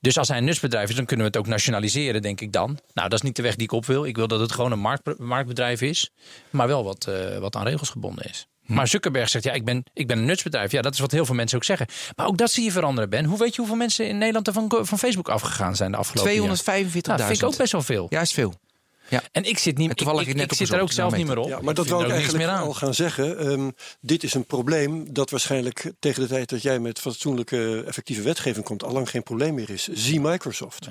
Dus als hij een nutsbedrijf is, dan kunnen we het ook nationaliseren, denk ik dan. Nou, dat is niet de weg die ik op wil. Ik wil dat het gewoon een markt, marktbedrijf is, maar wel wat, eh, wat aan regels gebonden is. Maar Zuckerberg zegt, ja, ik ben, ik ben een nutsbedrijf. Ja, dat is wat heel veel mensen ook zeggen. Maar ook dat zie je veranderen, Ben. Hoe weet je hoeveel mensen in Nederland er van, van Facebook afgegaan zijn de afgelopen jaar? 245.000. Nou, vind ik ook best wel veel. Ja, is veel. En ik zit, niet, En toevallig ik, ik, net ik zit er ook zelf niet meer op. Ja, maar dat wou ik eigenlijk meer aan. al gaan zeggen. Ehm, dit is een probleem dat waarschijnlijk tegen de tijd dat jij met fatsoenlijke effectieve wetgeving komt, al lang geen probleem meer is. Zie Microsoft.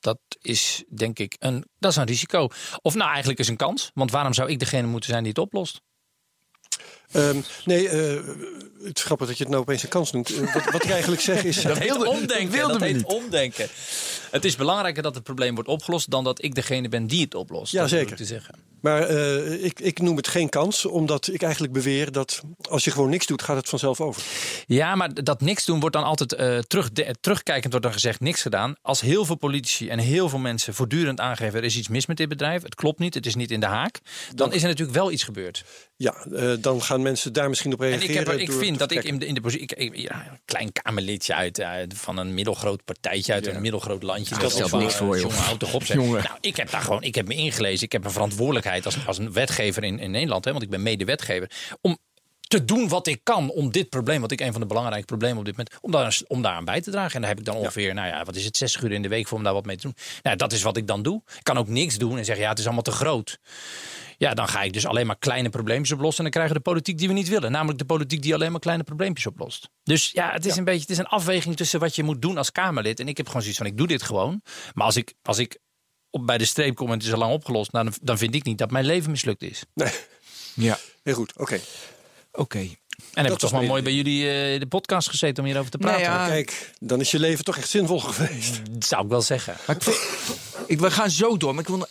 Dat is denk ik een, dat is een risico. Of nou eigenlijk is een kans. Want waarom zou ik degene moeten zijn die het oplost? Ehm, nee, eh, het is grappig dat je het nou opeens een kans noemt. Eh, wat, wat ik eigenlijk zeg is. Dat heet omdenken. dat wilden dat we heet niet. omdenken. Het is belangrijker dat het probleem wordt opgelost dan dat ik degene ben die het oplost. Ja, Dat zeker. ik Te zeggen. Maar eh, ik, ik noem het geen kans, omdat ik eigenlijk beweer dat als je gewoon niks doet, gaat het vanzelf over. Ja, maar dat niks doen wordt dan altijd eh, terug, de- terugkijkend wordt dan gezegd niks gedaan. Als heel veel politici en heel veel mensen voortdurend aangeven er is iets mis met dit bedrijf, het klopt niet, het is niet in de haak, dan is er natuurlijk wel iets gebeurd. Ja, eh, dan gaan gaan mensen daar misschien op En reageren. ik, heb, ik vind dat ik in de, in de positie. Ik, ik- ja, een klein Kamerlidje uit, uit van een middelgroot partijtje uit een middelgroot landje. dat stelt niks voor, joh. Jongen, houd toch op. zeg. Jongen. Nou, ik heb daar gewoon. Ik heb me ingelezen. Ik heb een verantwoordelijkheid als, als een wetgever in, in Nederland, hè, want ik ben mede-wetgever. Om te doen wat ik kan om dit probleem, wat ik een van de belangrijke problemen op dit moment, om daar, om daar aan bij te dragen. En daar heb ik dan ongeveer, nou ja, wat is het, 60 uur in de week voor om daar wat mee te doen. Nou, dat is wat ik dan doe. Ik kan ook niks doen en zeggen, ja, het is allemaal te groot. Ja, dan ga ik dus alleen maar kleine probleempjes oplossen. En dan krijgen we de politiek die we niet willen. Namelijk de politiek die alleen maar kleine probleempjes oplost. Dus ja, het is een beetje het is een afweging tussen wat je moet doen als Kamerlid. En ik heb gewoon zoiets van, ik doe dit gewoon. Maar als ik, als ik op, bij de streep kom en het is al lang opgelost, nou, dan, dan vind ik niet dat mijn leven mislukt is. Nee, Ja, heel goed. Oké. Oké. En heb ik toch wel mooi bij jullie eh, de podcast gezeten om hierover te Nou praten. ja, Kijk, dan is je leven toch echt zinvol geweest. Dat zou ik wel zeggen. Maar ik, vind- ik, we gaan zo door, maar ik wil nog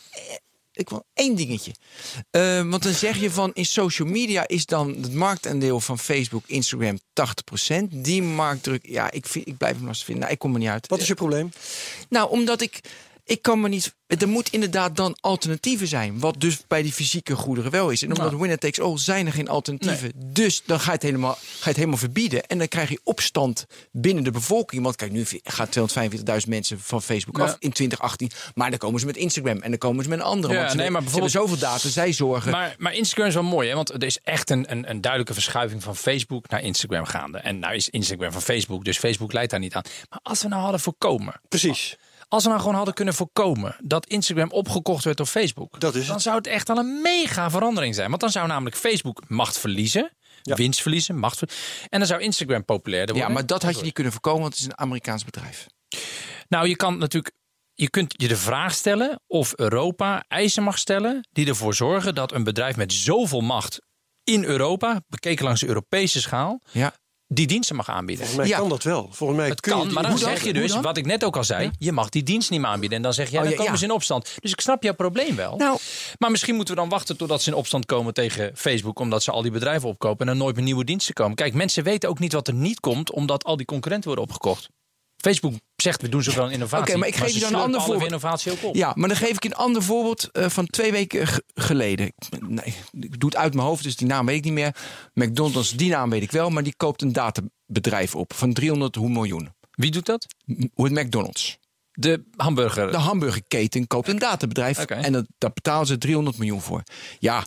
ik wil één dingetje. Eh, want dan zeg je van in social media is dan het marktaandeel van Facebook, Instagram 80%. Die marktdruk, ja, ik, vind, ik blijf hem lastig vinden. Nou, ik kom er niet uit. Wat is je probleem? Nou, omdat ik. Ik kan me niet. Er moet inderdaad dan alternatieven zijn. Wat dus bij die fysieke goederen wel is. En omdat winner takes all zijn er geen alternatieven. Dus dan ga je, het helemaal, ga je het helemaal verbieden. En dan krijg je opstand binnen de bevolking. Want kijk, nu gaat 245.000 mensen van Facebook Ja. af in 2018. Maar dan komen ze met Instagram. En dan komen ze met een andere. Ja, want ze, nee, maar bijvoorbeeld- zoveel data. Zij zorgen. Maar, maar Instagram is wel mooi, hè? want er is echt een, een, een duidelijke verschuiving van Facebook naar Instagram gaande. En nou is Instagram van Facebook, dus Facebook leidt daar niet aan. Maar als we nou hadden voorkomen, Precies. Als we nou gewoon hadden kunnen voorkomen dat Instagram opgekocht werd door Facebook, Dat is dan het. zou het echt al een mega verandering zijn. Want dan zou namelijk Facebook macht verliezen, Ja. winst verliezen, macht En dan zou Instagram populairder ja, worden. maar dat had je niet kunnen voorkomen. Want het is een Amerikaans bedrijf. Nou, je kan natuurlijk. Je kunt je de vraag stellen of Europa eisen mag stellen die ervoor zorgen dat een bedrijf met zoveel macht in Europa, bekeken langs de Europese schaal, Ja. Die diensten mag aanbieden. Volgens mij Ja. kan dat wel. Volgens mij Het kun kan, maar dan zeg je dus, wat ik net ook al zei, je mag die dienst niet meer aanbieden. En dan zeg jij, Oh, dan ja, komen ja. ze in opstand. Dus ik snap jouw probleem wel. Nou, Maar misschien moeten we dan wachten totdat ze in opstand komen tegen Facebook, omdat ze al die bedrijven opkopen en er nooit meer nieuwe diensten komen. Kijk, mensen weten ook niet wat er niet komt, omdat al die concurrenten worden opgekocht. Facebook zegt, we doen zoveel aan innovatie. Oké, maar ik geef ze je dan een ander voorbeeld. innovatie ook op. Ja, maar dan geef ik een ander voorbeeld eh, van twee weken geleden. Nee, ik doe het uit mijn hoofd, dus die naam weet ik niet meer. McDonald's, die naam weet ik wel, maar die koopt een databedrijf op van 300 miljoen. Wie doet dat? Hoe het McDonald's. De hamburger. De hamburgerketen koopt een databedrijf en dat, daar betalen ze 300 miljoen voor. Ja,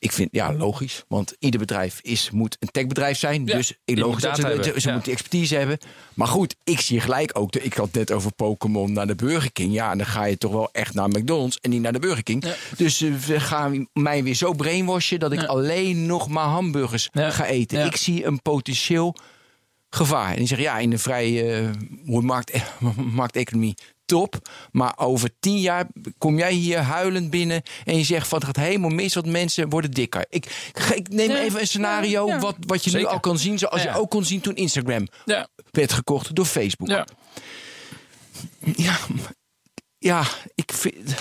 ik vind ja logisch, want ieder bedrijf is, moet een techbedrijf zijn. Ja, dus logisch dat ze, ze, ja. moeten expertise hebben. Maar goed, ik zie gelijk ook. De, ik had net over Pokémon naar de Burger King. Ja, en dan ga je toch wel echt naar McDonald's en niet naar de Burger King. Ja. Dus eh, we gaan mij weer zo brainwashen dat ik alleen nog maar hamburgers ga eten. Ik zie een potentieel gevaar. En die zeggen ja, in de vrije eh, markt, markteconomie top. Maar over tien jaar kom jij hier huilend binnen en je zegt van het gaat helemaal mis, want mensen worden dikker. Ik, ik neem even een scenario ja, ja. Wat, wat je nu al kan zien, zoals Ja. je ook kon zien toen Instagram Ja, werd gekocht door Facebook. ja. ja, maar- ja, ik vind.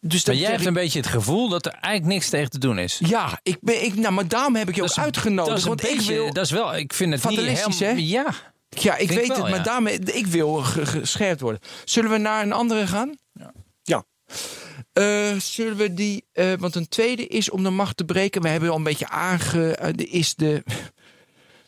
Dus Maar jij hebt een beetje het gevoel dat er eigenlijk niks tegen te doen is. Ja, ik ben, ik, nou, maar daarom heb ik je ook Dat is een- uitgenodigd. dat is een want ik beetje- wil. dat is wel, ik vind het niet Fatalistisch, helemaal... hè? Ja. Ja, ik Vind ik weet wel, het, maar ja. daarmee, ik wil ge- gescherpt worden. Zullen we naar een andere gaan? Ja. Eh, zullen we die, eh, want een tweede is om de macht te breken. We hebben al een beetje aange... de- is de,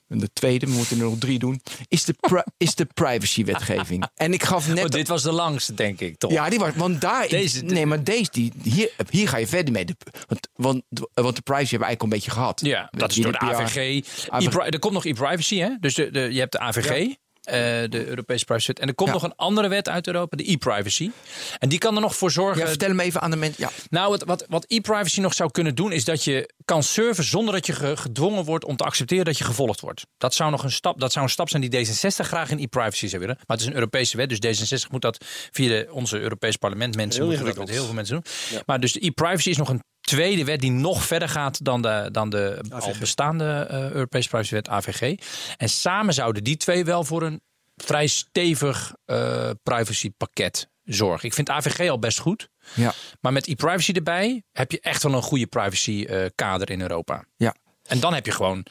de tweede, we moeten er nog drie doen. Is de, pri- is de privacywetgeving. En ik gaf net... Oh, dit was de langste, denk ik, toch? Ja, die was, want daar... Deze- nee, maar deze, die, hier, hier ga je verder mee. De- want, want, want de privacy hebben we eigenlijk al een beetje gehad. Ja, dat is door de. AVG. AVG. Er komt nog e-privacy, hè? Dus de, de, je hebt de AVG. Eh, de Europese Privacy Wet. En er komt Ja. nog een andere wet uit Europa, de e-privacy. En die kan er nog voor zorgen. Ja, vertel hem even aan de mensen. Ja. Nou, wat, wat, wat e-privacy nog zou kunnen doen, is dat je kan surfen zonder dat je ge- gedwongen wordt om te accepteren dat je gevolgd wordt. Dat zou nog een stap, dat zou een stap zijn die D66 graag in e-privacy zou willen. Maar het is een Europese wet, dus D66 moet dat via de, onze Europees parlement mensen Heel moeten heel veel mensen doen. Maar dus de e-privacy is nog een tweede wet die nog verder gaat dan de, dan de al bestaande eh, Europese privacywet AVG. En samen zouden die twee wel voor een vrij stevig eh privacypakket zorgen. Ik vind AVG al best goed. Ja. Maar met e-privacy erbij heb je echt wel een goede privacy eh, kader in Europa. Ja. En dan heb je gewoon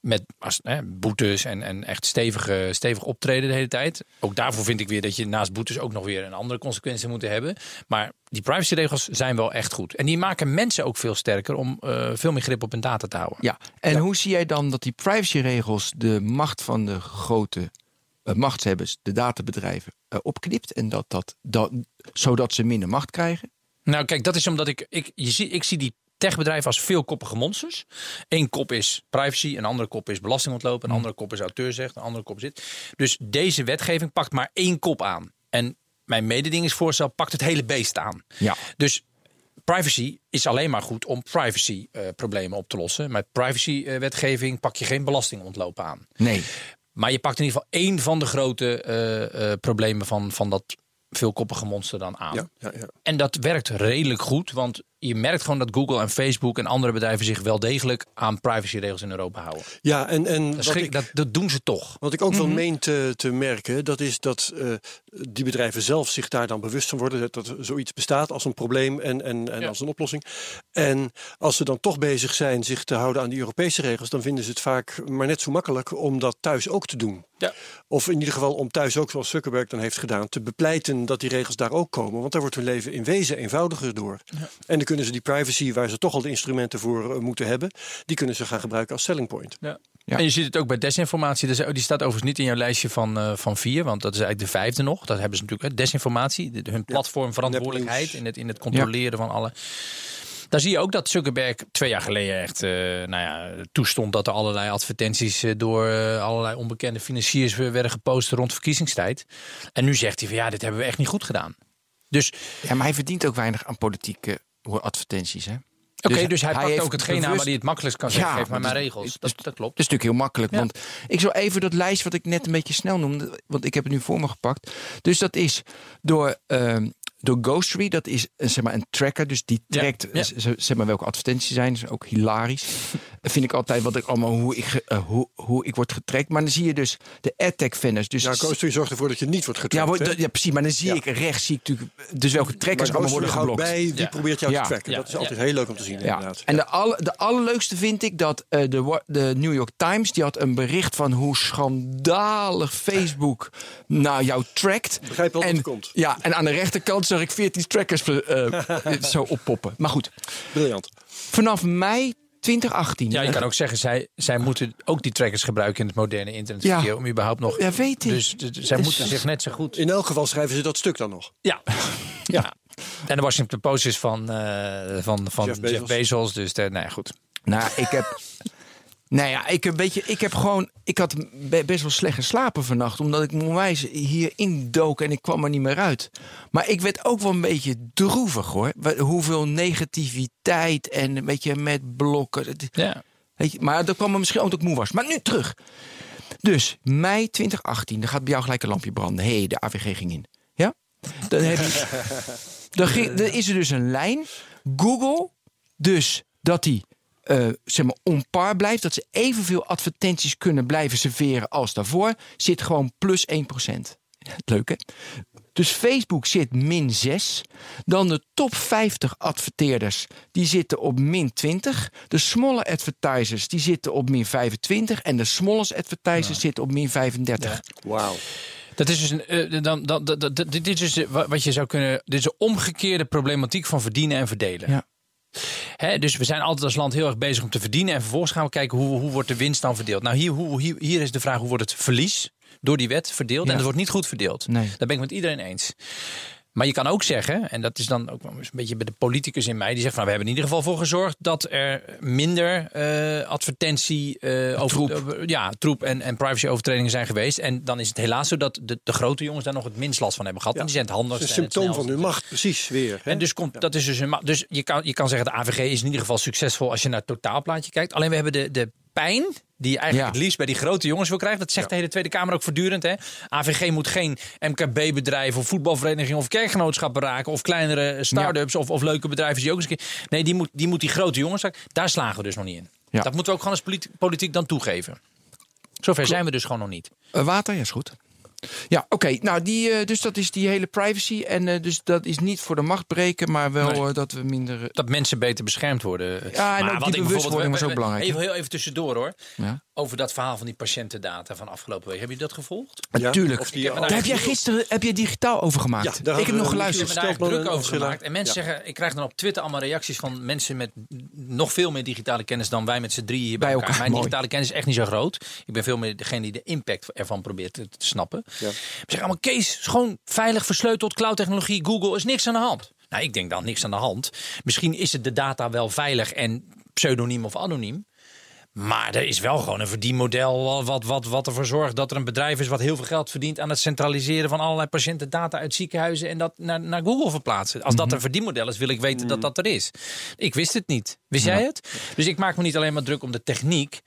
met als, hè, boetes en, en echt stevige, stevig optreden de hele tijd. Ook daarvoor vind ik weer dat je naast boetes ook nog weer een andere consequentie moet hebben. Maar die privacyregels zijn wel echt goed. En die maken mensen ook veel sterker om eh, veel meer grip op hun data te houden. Ja, en hoe zie jij dan dat die privacyregels de macht van de grote uh, machtshebbers, de databedrijven, uh, opknipt en dat, dat, dat, zodat ze minder macht krijgen? Nou, kijk, dat is omdat ik, ik, je zie, ik zie die techbedrijven als veelkoppige monsters. Eén kop is privacy, een andere kop is belastingontlopen, een andere kop is auteursrecht, een andere kop dit. Dus deze wetgeving pakt maar één kop aan. En mijn mededingingsvoorstel pakt het hele beest aan. Ja. Dus privacy is alleen maar goed om privacy uh, problemen op te lossen. Met privacy uh, wetgeving pak je geen belastingontlopen aan. Nee. Maar je pakt in ieder geval één van de grote uh, problemen van, van dat veelkoppige monster dan aan. Ja, ja, ja. En dat werkt redelijk goed, want je merkt gewoon dat Google en Facebook en andere bedrijven zich wel degelijk aan privacyregels in Europa houden. Ja, en, en dat, ik, dat, dat, doen ze toch. Wat ik ook wel mm -hmm. meen te, te, merken, dat is dat uh, die bedrijven zelf zich daar dan bewust van worden dat, dat zoiets bestaat als een probleem en, en, en ja. als een oplossing. En als ze dan toch bezig zijn zich te houden aan die Europese regels, dan vinden ze het vaak maar net zo makkelijk om dat thuis ook te doen. Ja. Of in ieder geval om thuis ook, zoals Zuckerberg dan heeft gedaan, te bepleiten dat die regels daar ook komen. Want daar wordt hun leven in wezen eenvoudiger door. Ja. En dan kunnen ze die privacy, waar ze toch al de instrumenten voor uh, moeten hebben, die kunnen ze gaan gebruiken als selling point. Ja. Ja. En je ziet het ook bij desinformatie. Dus, die staat overigens niet in jouw lijstje van, uh, van vier, want dat is eigenlijk de vijfde nog. Dat hebben ze natuurlijk. Hè. Desinformatie, de, hun platform verantwoordelijkheid in het, in het controleren van alle. Daar zie je ook dat Zuckerberg twee jaar geleden echt uh, nou ja, toestond dat er allerlei advertenties uh, door uh, allerlei onbekende financiers werden gepost rond verkiezingstijd. En nu zegt hij van ja, dit hebben we echt niet goed gedaan. Dus, ja, maar hij verdient ook weinig aan politieke advertenties. Hè? Oké, okay, dus, dus hij, hij pakt ook hetgeen bewust... aan waar hij het makkelijkst kan zeggen. Ja, geef maar mijn regels. Dat, dat, klopt. Dat is natuurlijk heel makkelijk. Ja. Want ik zal even dat lijst wat ik net een beetje snel noemde. Want ik heb het nu voor me gepakt. Dus dat is door... Uh, door Ghostery, dat is zeg maar een tracker, dus die trekt ja, ja. zeg maar welke advertenties zijn, dat is ook hilarisch. vind ik altijd wat ik allemaal hoe ik uh, hoe, hoe ik word getrekt, maar dan zie je dus de AdTech vendors. Dus ja, Ghostery zorgt ervoor dat je niet wordt getrekt. Ja, ja precies, maar dan zie ja. ik rechts zie ik natuurlijk dus welke trackers allemaal worden geblokt. bij, die ja. probeert jou te tracken. Dat is altijd heel leuk om te zien. Inderdaad. En de, alle, de allerleukste vind ik dat uh, de, de New York Times die had een bericht van hoe schandalig Facebook nou jou trackt. Begrijp wel en, komt. Ja, en aan de rechterkant zag ik 14 trackers uh, zo oppoppen. Maar goed. Briljant. Vanaf mei 2018. Ja, je kan ook zeggen, zij, zij moeten ook die trackers gebruiken in het moderne internetverkeer. Ja. Om überhaupt nog. Ja, weet ik. Dus, dus zij dus, moeten zich net zo goed. In elk geval schrijven ze dat stuk dan nog. Ja. ja. En de Washington Post is van, uh, van, van Jeff, Bezos. Jeff Bezos. Dus de, nou ja, goed. Nou, ik heb. Nou ja, ik, weet je, ik heb gewoon. Ik had best wel slecht geslapen vannacht. Omdat ik onwijs hierin dook en ik kwam er niet meer uit. Maar ik werd ook wel een beetje droevig hoor. Hoeveel negativiteit en een beetje met blokken. Ja. Weet je, maar dat kwam er misschien ook dat ik moe was. Maar nu terug. Dus mei 2018, dan gaat bij jou gelijk een lampje branden. Hé, hey, de AVG ging in. Ja? Dan, heb je, dan, ging, dan is er dus een lijn. Google, dus dat die uh, zeg maar onpar blijft, dat ze evenveel advertenties kunnen blijven serveren als daarvoor, zit gewoon plus 1%. Leuk hè? Dus Facebook zit min 6. Dan de top 50 adverteerders, die zitten op min 20. De smalle advertisers, die zitten op min 25. En de smallest advertisers ja. zitten op min 35. Ja. Wauw. Dat is dus een, uh, dan, dan, dan, dit is dus wat je zou kunnen. Dit is een omgekeerde problematiek van verdienen en verdelen. Ja. He, dus we zijn altijd als land heel erg bezig om te verdienen. En vervolgens gaan we kijken hoe, hoe wordt de winst dan verdeeld. Nou, hier, hoe, hier, hier is de vraag hoe wordt het verlies door die wet verdeeld. Ja. En het wordt niet goed verdeeld. Nee. Daar ben ik met iedereen eens. Maar je kan ook zeggen, en dat is dan ook een beetje bij de politicus in mij, die zegt van we hebben in ieder geval voor gezorgd dat er minder uh, advertentie uh, over troep, uh, ja, troep en, en privacy-overtredingen zijn geweest. En dan is het helaas zo dat de, de grote jongens daar nog het minst last van hebben gehad. Ja. Want die zijn het handigst. Het is een symptoom van hun macht, precies weer. Hè? En dus komt, dat is dus een Dus je kan, je kan zeggen, de AVG is in ieder geval succesvol als je naar het totaalplaatje kijkt. Alleen we hebben de, de pijn die je eigenlijk ja. het liefst bij die grote jongens wil krijgen. Dat zegt ja. de hele Tweede Kamer ook voortdurend. Hè? AVG moet geen MKB-bedrijf of voetbalvereniging of kerkgenootschappen raken. Of kleinere start-ups ja. of, of leuke bedrijven die ook eens een keer... Nee, die moet, die moet die grote jongens. Daar slagen we dus nog niet in. Dat moeten we ook gewoon als politiek, politiek dan toegeven. Zover zijn we dus gewoon nog niet. Uh, water, ja, is goed. Ja, oké. Nou, die, eh, dus dat is die hele privacy. En eh, dus dat is niet voor de macht breken, maar wel Nee. eh, dat we minder... Dat mensen beter beschermd worden. Ja, en Maar ook wat die bewustwording was ook belangrijk, Even, heel even tussendoor hoor. Ja. Over dat verhaal van die patiëntendata van afgelopen week. Heb je dat gevolgd? Ja, Natuurlijk. of die- Daar heb jij gisteren heb jij digitaal over gemaakt. Ja, ik heb nog een Ik geluisterd. heb daar druk en over gemaakt. En mensen Ja. zeggen, ik krijg dan op Twitter allemaal reacties van mensen met nog veel meer digitale kennis dan wij met z'n drieën hier bij, Bij elkaar. elkaar, Mijn mooi. digitale kennis is echt niet zo groot. Ik ben veel meer degene die de impact ervan probeert te, te snappen. Ja. Ze zeggen allemaal, Kees, gewoon veilig versleuteld, cloud-technologie, Google, is niks aan de hand. Nou, ik denk dan niks aan de hand. Misschien is het de data wel veilig en pseudoniem of anoniem. Maar er is wel gewoon een verdienmodel wat, wat, wat ervoor zorgt dat er een bedrijf is wat heel veel geld verdient aan het centraliseren van allerlei patiëntendata uit ziekenhuizen en dat naar, naar Google verplaatsen. Als dat een verdienmodel is, wil ik weten dat dat er is. Ik wist het niet. Wist jij het? Dus ik maak me niet alleen maar druk om de techniek.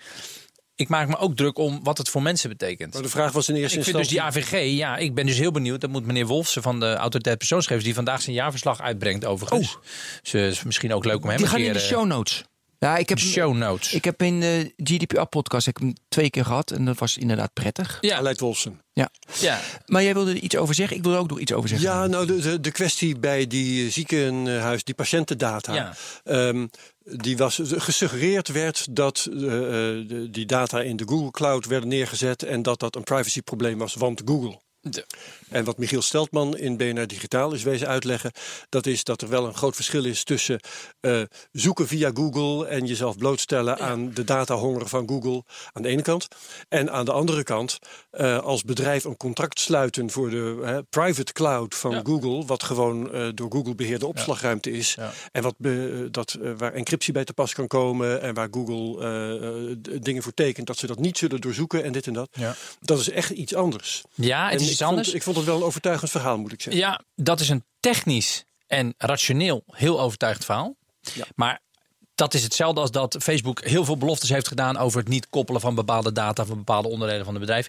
Ik maak me ook druk om wat het voor mensen betekent. Maar de vraag was in eerste Ik vind dus instantie... die AVG, ja, ik ben dus heel benieuwd. Dat moet meneer Wolfsen van de Autoriteit Persoonsgegevens, die vandaag zijn jaarverslag uitbrengt overigens. Dus het is misschien ook leuk om hem Die een gaan keer... in de eh, show notes. Ja, ik heb, show notes. ik heb in de GDPR-podcast ik heb hem twee keer gehad. En dat was inderdaad prettig. ja, Aleid Wolfsen. Ja. ja. Maar jij wilde er iets over zeggen? Ik wil er ook nog iets over zeggen. Ja, nou de, de, de kwestie bij die ziekenhuis, die patiëntendata. Ja. ehm, die was gesuggereerd werd dat eh, eh, de- die data in de Google Cloud werden neergezet en dat dat een privacyprobleem was, want Google. De- En wat Michiel Steltman in BNR Digitaal is wezen uitleggen, dat is dat er wel een groot verschil is tussen eh, zoeken via Google en jezelf blootstellen aan de datahonger van Google aan de ene kant. En aan de andere kant, eh, als bedrijf een contract sluiten voor de private cloud van Ja. Google, wat gewoon eh, door Google beheerde opslagruimte is. Ja. En wat be- dat, waar encryptie bij te pas kan komen en waar Google dingen voor tekent, dat ze dat niet zullen doorzoeken en dit en dat. Ja. Dat is echt iets anders. Ja, het En is iets vond, anders. ik vond het wel een overtuigend verhaal, moet ik zeggen. Ja, dat is een technisch en rationeel heel overtuigd verhaal. Ja. Maar dat is hetzelfde als dat Facebook heel veel beloftes heeft gedaan over het niet koppelen van bepaalde data van bepaalde onderdelen van het bedrijf.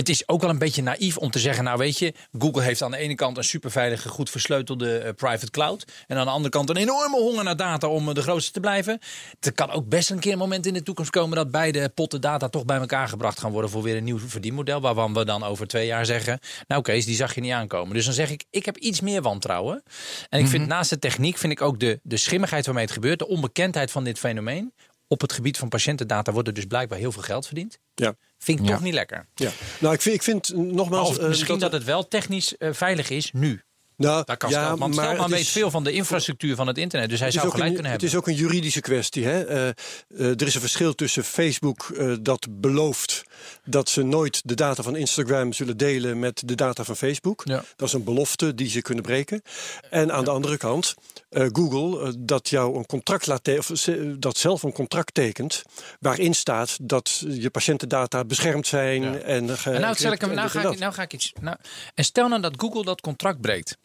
Het is ook wel een beetje naïef om te zeggen, nou weet je, Google heeft aan de ene kant een superveilige, goed versleutelde eh, private cloud. En aan de andere kant een enorme honger naar data om eh, de grootste te blijven. Er kan ook best een keer een moment in de toekomst komen dat beide potten data toch bij elkaar gebracht gaan worden voor weer een nieuw verdienmodel. Waarvan we dan over twee jaar zeggen, nou Kees, die zag je niet aankomen. Dus dan zeg ik, ik heb iets meer wantrouwen. En ik vind naast de techniek, vind ik ook de, de schimmigheid waarmee het gebeurt, de onbekendheid van dit fenomeen. Op het gebied van patiëntendata wordt er dus blijkbaar heel veel geld verdiend. Ja. Vind ik Ja. toch niet lekker. Ja. Nou, ik vind, ik vind nogmaals. Of eh, misschien dat, het wel technisch eh, veilig is nu. Nou, Dat kan ja, Steltman. maar Steltman het weet is- veel van de infrastructuur van het internet. Dus hij Het zou gelijk een, kunnen het hebben. is ook een juridische kwestie. Hè? Eh, eh, er is een verschil tussen Facebook eh, dat belooft dat ze nooit de data van Instagram zullen delen met de data van Facebook. Ja. Dat is een belofte die ze kunnen breken. En aan de andere kant, eh, Google eh, dat jou een contract laat of ze- dat zelf een contract tekent waarin staat dat je patiëntendata beschermd zijn Ja. en, ge- En nou, stel ik hem, nou, ga ik, nou ga ik iets. Nou, en stel nou dat Google dat contract breekt.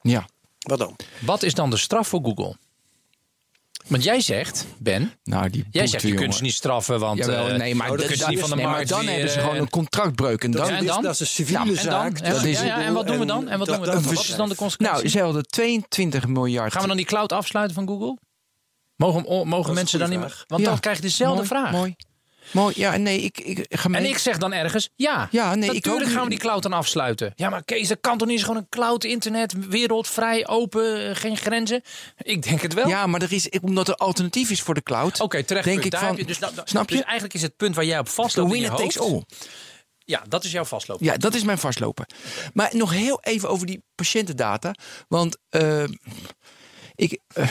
Ja. Wat dan? Wat is dan de straf voor Google? Want jij zegt, Ben, Nou, die jij zegt je kunt ze niet straffen, want Jawel, eh, nee, maar, nou, dat niet van de nee, maar markt dan weer, hebben ze eh, gewoon een contractbreuk. En dan, Dat, en is, dan? dat is een civiele Nou, en dan? zaak. En, ja, ja, en wat doen we dan? En wat doen we dan? Wat is dan de consequentie? nou, ze hadden 22 miljard. Gaan we dan die cloud afsluiten van Google? Mogen, o- mogen mensen dan niet meer? Want Ja. dan krijg je dezelfde mooi, vraag. Mooi. Mooi. Ja, nee, ik, ik ga mee. En ik zeg dan ergens, ja, Ja, nee, ik natuurlijk gaan we die cloud dan afsluiten. Ja, maar Kees, dat kan toch niet? Is gewoon een cloud, internet, wereld, vrij, open, eh, geen grenzen? Ik denk het wel. Ja, maar er is, omdat er alternatief is voor de cloud. Oké, terecht. Denk ik van, je dus, nou, snap je? Dus eigenlijk is het punt waar jij op The vastloopt je winner takes all. Ja, dat is jouw vastlopen. Ja, dat is mijn vastlopen. Maar nog heel even over die patiëntendata. Want eh, ik. eh,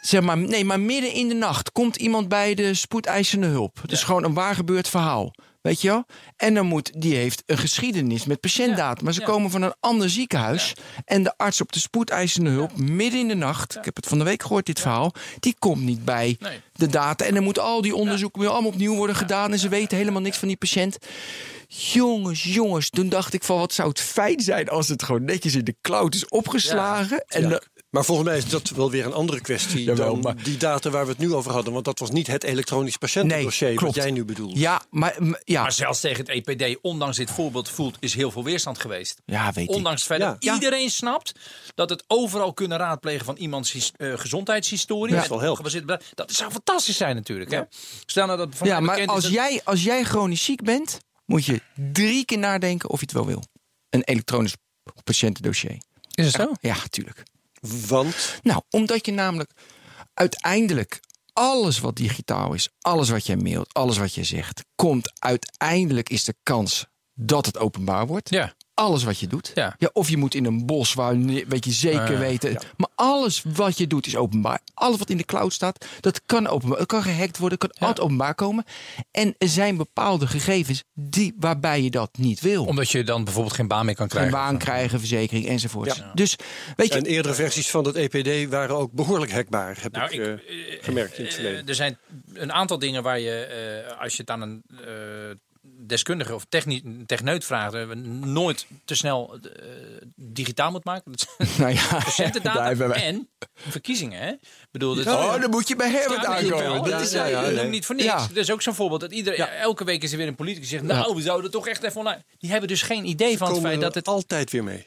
zeg maar, nee, maar midden in de nacht komt iemand bij de spoedeisende hulp. Het is gewoon een waar gebeurd verhaal. Weet je wel? En dan moet, die heeft een geschiedenis met patiëntdata. Ja, Maar ze ja. komen van een ander ziekenhuis. En de arts op de spoedeisende hulp, midden in de nacht. Ik heb het van de week gehoord, dit verhaal. Die komt niet bij Nee. de data. En dan moeten al die onderzoeken weer allemaal opnieuw worden gedaan. En ze weten helemaal niks van die patiënt. Jongens, jongens, toen dacht ik van wat zou het fijn zijn als het gewoon netjes in de cloud is opgeslagen. En Ja. de- Maar volgens mij is dat wel weer een andere kwestie Jawel, dan maar- die data waar we het nu over hadden. Want dat was niet het elektronisch patiëntendossier Nee, wat klopt. jij nu bedoelt. ja, maar ja, Maar zelfs tegen het EPD, ondanks dit voorbeeld voelt, is heel veel weerstand geweest. ja, weet ik. Ondanks het feit dat Ja. iedereen snapt dat het overal kunnen raadplegen van iemands eh, gezondheidshistorie. Ja. Dat. Dat zou fantastisch zijn natuurlijk. Hè? Stel nou dat van Ja, maar als dat- jij, als jij chronisch ziek bent, moet je drie keer nadenken of je het wel wil. Een elektronisch patiëntendossier. Is het zo? Ja, natuurlijk. Want Nou, omdat je namelijk uiteindelijk alles wat digitaal is, alles wat jij mailt, alles wat je zegt, komt uiteindelijk is de kans dat het openbaar wordt. Ja. Alles wat je doet. Ja. of je moet in een bos waar weet je zeker ja. weten. Maar alles wat je doet is openbaar. Alles wat in de cloud staat, dat kan openbaar. Het kan gehackt worden, het kan Ja. altijd openbaar komen. En er zijn bepaalde gegevens die, waarbij je dat niet wil. Omdat je dan bijvoorbeeld geen baan meer kan Geen krijgen. baan krijgen, verzekering enzovoort. Ja. Dus weet je, en eerdere versies van dat EPD waren ook behoorlijk hackbaar, heb Nou, ik, ik, eh, eh, gemerkt in het eh, verleden. er zijn een aantal dingen waar je, eh, als je het aan een eh, deskundige of techni- techneut vraagt, eh, nooit te snel eh, digitaal moet maken. Nou ja, patiëntendata daar hebben wij- en verkiezingen. Hè? Bedoel, dat Oh, dan moet je bij Herbert aankomen. wel. Dat Dat is ja, niet voor niks. Ja. Dat is ook zo'n voorbeeld. Dat iedereen, Elke week is er weer een politicus die zegt... nou, we zouden toch echt even online... Die hebben dus geen idee van het feit dat het... altijd weer mee.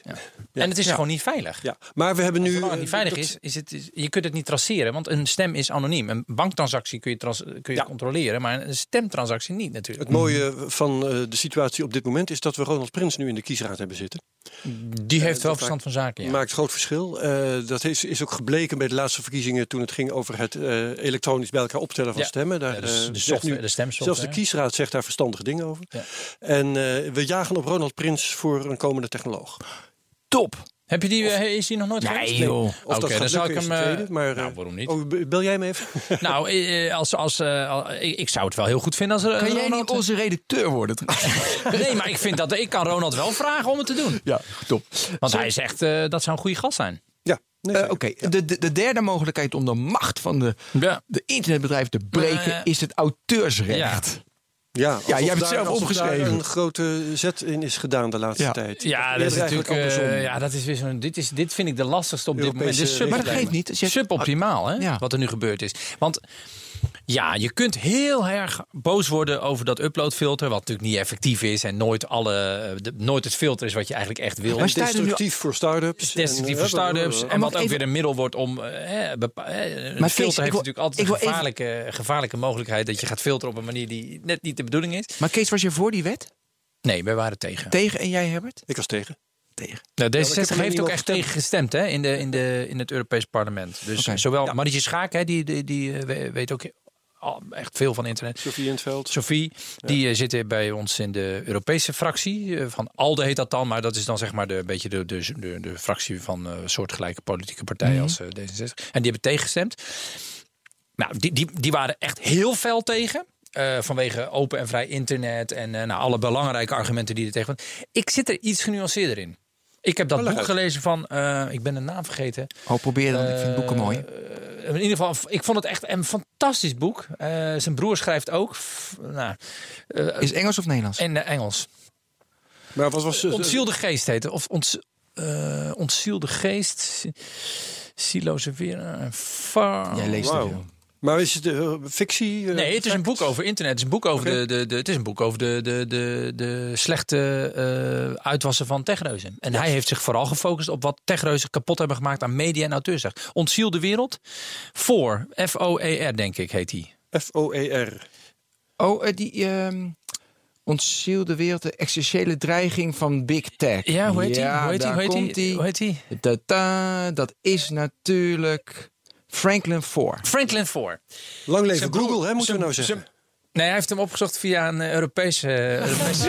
En het is gewoon niet veilig. Ja, maar we hebben nu. Het niet eh, veilig is, is het, is- je kunt het niet traceren. Want een stem is anoniem. Een banktransactie kun je, trans- kun je controleren. Maar een stemtransactie niet natuurlijk. Het mooie van eh, de situatie op dit moment is dat we Ronald Prins nu in de kiesraad hebben zitten. Die heeft wel dat verstand van zaken, ja. Maakt groot verschil. Eh, dat is, is ook gebleken bij de laatste verkiezingen toen het ging over het eh, elektronisch bij elkaar optellen van Ja. stemmen. Daar, Ja, de, eh, de, zegt software, nu- de stemsoftware. zelfs de kiesraad zegt daar verstandige dingen over. Ja. En eh, we jagen op Ronald Prins voor een komende technoloog. top. Heb je die, is die nog nooit Nee, geweest? joh. Of dat dan zou ik hem... tweede, maar, nou, eh, waarom niet? Oh, bel jij hem even? Nou, eh, als, als, eh, al- ik, ik zou het wel heel goed vinden als er Kan jij Ronald... niet onze redacteur worden? Nee, maar ik vind dat ik kan Ronald wel vragen om het te doen. ja, top. Want hij zegt eh, dat zou een goede gast zijn. Ja, nee, Eh. Oké, de, de, de derde mogelijkheid om de macht van de, Ja. de internetbedrijven te breken Eh, is het auteursrecht. Ja, Ja, alsof jij hebt het daar- zelf alsof opgeschreven. daar een grote zet in is gedaan de laatste Ja. tijd. Ja, dat is natuurlijk. eigenlijk eh, andersom. ja, dat is weer zo'n. Dit, is, dit vind ik de lastigste op dit moment. Dit sub- Maar dat geeft niet. Suboptimaal, hè? Ja. Wat er nu gebeurd is. Want ja, je kunt heel erg boos worden over dat uploadfilter, wat natuurlijk niet effectief is en nooit, alle, de- nooit het filter is wat je eigenlijk echt wil. Nu- Destructief voor start-ups. Destructief En, voor eh, start-ups. eh, En wat ook even- weer een middel wordt om. eh, hè, bepa- hè, een filter heeft wil- natuurlijk altijd een even- gevaarlijke, gevaarlijke mogelijkheid dat je gaat filteren op een manier die net niet de bedoeling is. Maar Kees, was je voor die wet? Nee, wij waren tegen. Tegen en jij, Herbert? Ik was tegen. Tegen. Nou, ik heb D66 er heeft ook echt tegen gestemd hè, in, de, in, de, in het Europees Parlement. Dus zowel Ja. Marietje Schaak, hè, die, die, die eh, we- weet ook echt veel van internet. Sophie in het veld. Sophie, die eh, zit bij ons in de Europese fractie. eh, van ALDE heet dat dan, maar dat is dan zeg maar de, een beetje de, de, de, de fractie van eh soortgelijke politieke partijen als eh, D66. En die hebben tegengestemd. Nou, die, die, die waren echt heel fel tegen. eh, vanwege open en vrij internet en eh, nou, alle belangrijke argumenten die er tegen waren. Ik zit er iets genuanceerder in. Ik heb dat Oh, boek uit. gelezen van, eh, ik ben de naam vergeten. Oh, probeer dan. Ik vind boeken mooi. Eh, in ieder geval, ik vond het echt een fantastisch boek. Eh, zijn broer schrijft ook. F- nou, eh, Is Engels of Nederlands? in eh, Engels. Maar wat was... eh, Ontzielde geest heet het. Of ont, eh, ontzielde geest. Si- Siloze weer. eh, Far... Jij leest Wauw. Maar is het eh, fictie? eh, Nee, het is een boek over internet. Het is een boek over, de, de, de, het is een boek over de, de, de, de slechte eh, uitwassen van techreuzen. En hij heeft zich vooral gefocust op wat techreuzen kapot hebben gemaakt aan media en auteursrecht. Ontziel de wereld. Voor. F-O-E-R, denk ik, heet hij. F-O-E-R. Oh, die ehm ontzielde wereld, de existentiële dreiging van Big Tech. Ja, hoe heet hij? Ja, hoe heet hij? daar Hoe heet hij. Hoe heet hij? Dat is natuurlijk Franklin Ford. Franklin Foer. Lang leven broer- Google, hè, moeten we nou zijn- zeggen. Nee, hij heeft hem opgezocht via een eh, Europese... eh, Europese...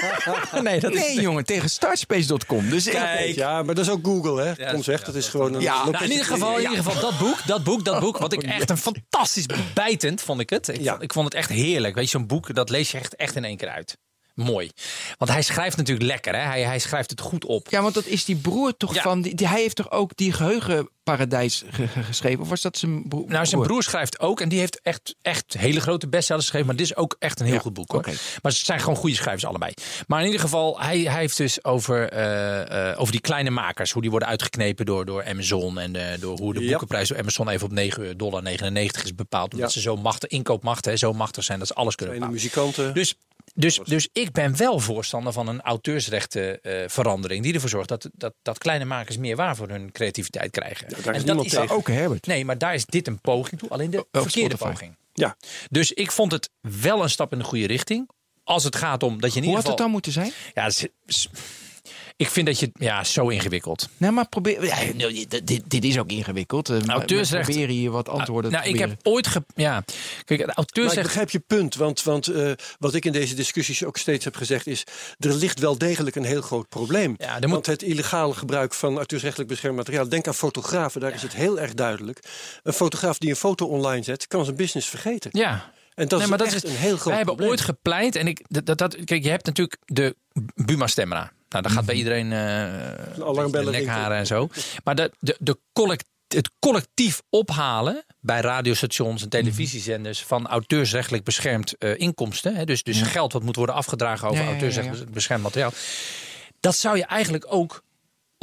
nee, dat is... Jongen, tegen startspace.com. Dus Kijk. Ja, maar dat is ook Google, hè? Ja, ja, dat is gewoon een... Ja, Nou, in ieder geval, in ieder geval dat boek, dat boek, dat boek, wat ik echt een fantastisch bijtend vond ik het. Ik, Ja. vond, ik vond het echt heerlijk. Weet je, zo'n boek, dat lees je echt, echt in één keer uit. Mooi. Want hij schrijft natuurlijk lekker, hè? Hij, hij schrijft het goed op. Ja, want dat is die broer toch Ja. van... Die, die- hij heeft toch ook die geheugenparadijs ge- ge- geschreven? Of was dat zijn broer? Nou, zijn broer schrijft ook. En die heeft echt, echt hele grote bestsellers geschreven. Maar dit is ook echt een heel Ja, goed boek. Hoor. oké. Maar ze zijn gewoon goede schrijvers allebei. Maar in ieder geval, hij, hij heeft dus over, eh, eh, over die kleine makers. Hoe die worden uitgeknepen door, door Amazon. En eh, door hoe de Ja. boekenprijs door Amazon even op 9,99 dollar is bepaald. Omdat Ja. ze zo machtig, inkoopmachtig, hè, zo machtig zijn dat ze alles kunnen bepalen. muzikanten. Dus, dus, dus ik ben wel voorstander van een auteursrechtenverandering verandering die ervoor zorgt dat, dat, dat kleine makers meer waar voor hun creativiteit krijgen. daar is en dat niemand is tegen. Ook Herbert. Nee, maar daar is dit een poging toe. Alleen de Oh, verkeerde Spotify. poging. Ja, Dus ik vond het wel een stap in de goede richting. als het gaat om dat je in Hoe ieder had het geval... dan moeten zijn? Ja, ik vind dat je... Ja, zo ingewikkeld. Nee, maar probeer. Ja, nou, dit, dit- dit is ook ingewikkeld. Eh, Auteursrecht- We proberen hier wat antwoorden nou, te ik heb ooit... Ge, ja, kijk, de Maar ik auteursrecht... begrijp je punt, want, want eh, wat ik in deze discussies ook steeds heb gezegd is... er ligt wel degelijk een heel groot probleem. Ja, moet- Want het illegale gebruik van auteursrechtelijk beschermd materiaal... denk aan fotografen, daar is het heel erg duidelijk. Een fotograaf die een foto online zet, kan zijn business vergeten. Ja, En dat Nee, is maar dat echt is- een heel groot Wij hebben probleem. ooit gepleit en ik dat, dat, dat- kijk, je hebt natuurlijk de Buma Stemra. Nou, dat gaat bij iedereen eh alarmbellen de nekharen en zo. Maar de, de, de collect, het collectief ophalen bij radiostations en televisiezenders van auteursrechtelijk beschermd eh, inkomsten, hè, dus, dus geld wat moet worden afgedragen over ja. auteursrechtelijk beschermd materiaal, dat zou je eigenlijk ook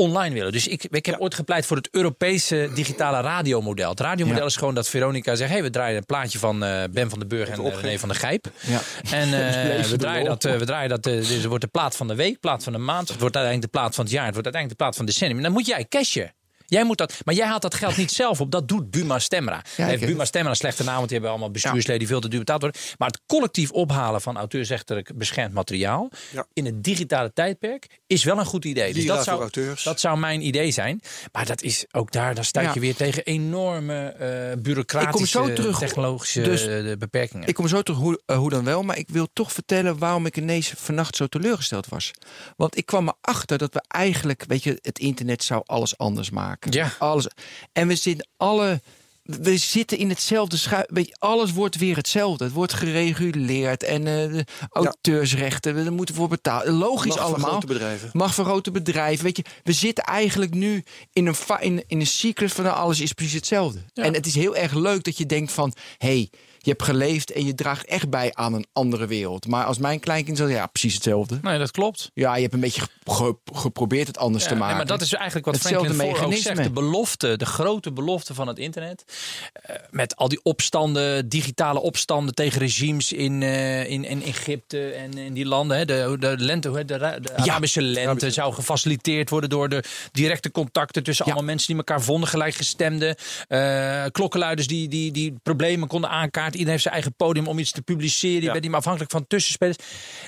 online willen. Dus ik, ik heb ooit gepleit voor het Europese digitale radiomodel. Het radiomodel Ja. is gewoon dat Veronica zegt... hey, we draaien een plaatje van eh, Ben van den Burg en René van der Gijp. Ja. En eh, we, de draaien dat, we draaien dat... dus het wordt de plaat van de week, plaat van de maand. Het wordt uiteindelijk de plaat van het jaar. Het wordt uiteindelijk de plaat van decennium. En dan moet jij cashen. Jij moet dat, maar jij haalt dat geld niet zelf op. Dat doet Buma Stemra. Ja, heeft Buma Stemra een slechte naam, want die hebben allemaal bestuursleden die veel te duur betaald worden. Maar het collectief ophalen van auteursrechtelijk beschermd materiaal Ja. in het digitale tijdperk is wel een goed idee. Dus dat zou, dat zou mijn idee zijn. Maar dat is ook daar, daar stuit Ja. je weer tegen enorme eh bureaucratische, Ik kom zo terug. technologische Dus eh, beperkingen. Ik kom zo terug hoe, eh, hoe dan wel, maar ik wil toch vertellen waarom ik ineens vannacht zo teleurgesteld was. Want ik kwam erachter dat we eigenlijk, weet je, het internet zou alles anders maken. Ja. Alles. En we zitten alle. We zitten in hetzelfde je, alles wordt weer hetzelfde. Het wordt gereguleerd en eh, de auteursrechten, we moeten voor betalen. Logisch Mag voor allemaal. grote bedrijven. Mag voor grote bedrijven. Weet je, we zitten eigenlijk nu in een, in, in een cyclus van nou, alles is precies hetzelfde. En het is heel erg leuk dat je denkt van, hé, hey, je hebt geleefd en je draagt echt bij aan een andere wereld. Maar als mijn kleinkind zegt, ja, precies hetzelfde. nee, dat klopt. Ja, je hebt een beetje ge- geprobeerd het anders Ja, te nee, maken. maar dat is eigenlijk wat Hetzelfde Franklin Foer ook zegt. De belofte, de grote belofte van het internet. eh, met al die opstanden, digitale opstanden tegen regimes in, eh, in, in Egypte en in die landen. Hè. De, de, lente, de, de Arabische lente zou gefaciliteerd worden door de directe contacten tussen Ja. allemaal mensen die elkaar vonden, gelijkgestemden. eh klokkenluiders die, die, die problemen konden aankaarten. Iedereen heeft zijn eigen podium om iets te publiceren. Je bent niet meer afhankelijk van tussenspelers.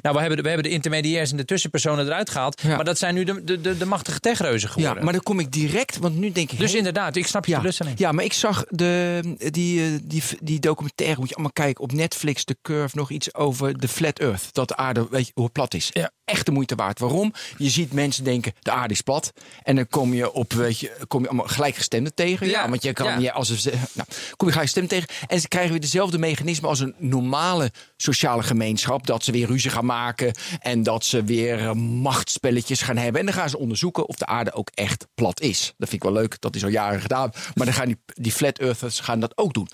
Nou, we hebben, de, we hebben de intermediairs en de tussenpersonen eruit gehaald. Maar dat zijn nu de, de, de, de machtige techreuzen geworden. ja, maar dan kom ik direct, want nu denk ik... Dus hey, inderdaad, ik snap je ja, teleurstelling. ja, maar ik zag de, die, eh, die, die documentaire, moet je allemaal kijken op Netflix, The Curve, nog iets over de Flat Earth. Dat de aarde, weet je, hoe plat is. Ja. Echt de moeite waard. Waarom? Je ziet mensen denken, de aarde is plat. En dan kom je op, weet je, kom je allemaal gelijkgestemden tegen. Ja, Ja, want je kan ja. je als een, nou, kom je gelijkgestemden tegen. En ze krijgen weer dezelfde mechanisme als een normale sociale gemeenschap. Dat ze weer ruzie gaan maken. En dat ze weer eh, machtspelletjes gaan hebben. En dan gaan ze onderzoeken of de aarde ook echt plat is. Dat vind ik wel leuk. Dat is al jaren gedaan. Maar dan gaan die, die flat earthers gaan dat ook doen.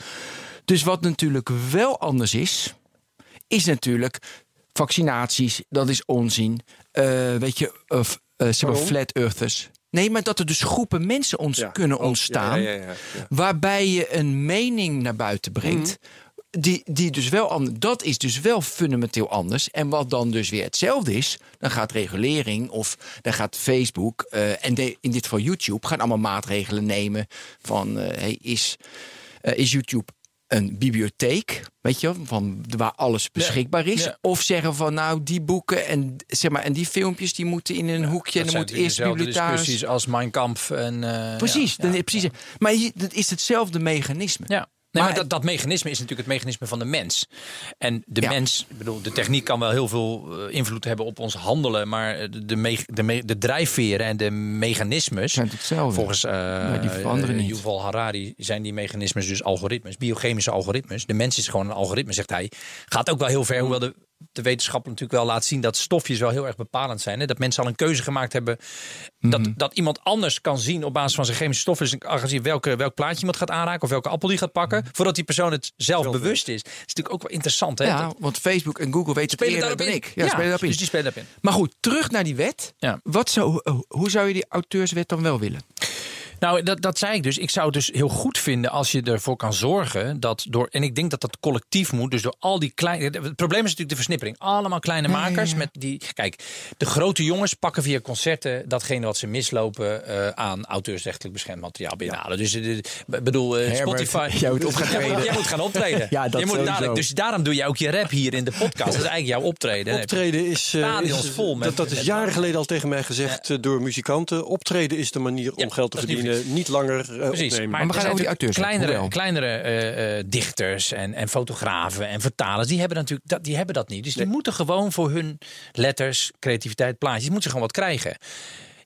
Dus wat natuurlijk wel anders is, is natuurlijk vaccinaties. Dat is onzin. Eh, weet je, of zeg maar Waarom? flat earthers. Nee, maar dat er dus groepen mensen ons Ja. kunnen Oh, ontstaan. ja, ja. Waarbij je een mening naar buiten brengt. Die, die dus wel anders. Dat is dus wel fundamenteel anders. En wat dan dus weer hetzelfde is. Dan gaat regulering of dan gaat Facebook. eh, en de- in dit geval YouTube. gaan allemaal maatregelen nemen. Van hey, is, is YouTube een bibliotheek, weet je, van waar alles beschikbaar is, ja. of zeggen van nou die boeken en zeg maar en die filmpjes die moeten in een hoekje en dan moet eerst bibliothecaris. discussies als Mein Kampf en eh, Precies, dan, precies. Maar hier, dat is hetzelfde mechanisme. Ja. Nee, maar, Maar- dat, dat mechanisme is natuurlijk het mechanisme van de mens. En de Ja. mens, ik bedoel, de techniek kan wel heel veel eh, invloed hebben op ons handelen, maar de, de, de, de drijfveren en de mechanismes. Zijn het hetzelfde? Volgens eh die veranderen eh, niet. Yuval Harari zijn die mechanismes dus algoritmes, biochemische algoritmes. De mens is gewoon een algoritme, zegt hij. Gaat ook wel heel ver, hoewel de, de wetenschap natuurlijk wel laat zien dat stofjes wel heel erg bepalend zijn. Hè? Dat mensen al een keuze gemaakt hebben. Dat, Mhm. dat iemand anders kan zien op basis van zijn chemische stoffen. Dus aanzien welke, welk plaatje iemand gaat aanraken of welke appel die gaat pakken. Voordat die persoon het zelf bewust is. Dat is natuurlijk ook wel interessant. Hè? Ja, Dat- want Facebook en Google weten het spelen eerder dan in. ik. Ja, spelen in. dus die spelen daarop in. Maar goed, terug naar die wet. Ja. Wat zou, hoe zou je die auteurswet dan wel willen? Nou, dat, dat zei ik dus. Ik zou het dus heel goed vinden als je ervoor kan zorgen dat door. En ik denk dat dat collectief moet. Dus door al die kleine. Het probleem is natuurlijk de versnippering. Allemaal kleine makers met die. Kijk, de grote jongens pakken via concerten datgene wat ze mislopen eh, aan auteursrechtelijk beschermd materiaal binnenhalen. Dus eh, ik bedoel, eh, Herbert, Spotify. jij moet op gaan treden. Jij moet gaan optreden. Ja, dat je moet dadelijk, dus daarom doe je ook je rap hier in de podcast. Dat is eigenlijk jouw optreden. Optreden is, Stadions is- vol met- dat, dat is jaren geleden al tegen mij gezegd door muzikanten. Optreden is de manier om geld te dat niet langer eh, Precies, opnemen. maar, Maar we gaan over die hebben. kleinere, kleinere eh, eh, dichters en, en fotografen en vertalers, die hebben natuurlijk dat, die hebben dat niet. Dus die moeten gewoon voor hun letters, creativiteit, plaatjes, die moeten ze gewoon wat krijgen.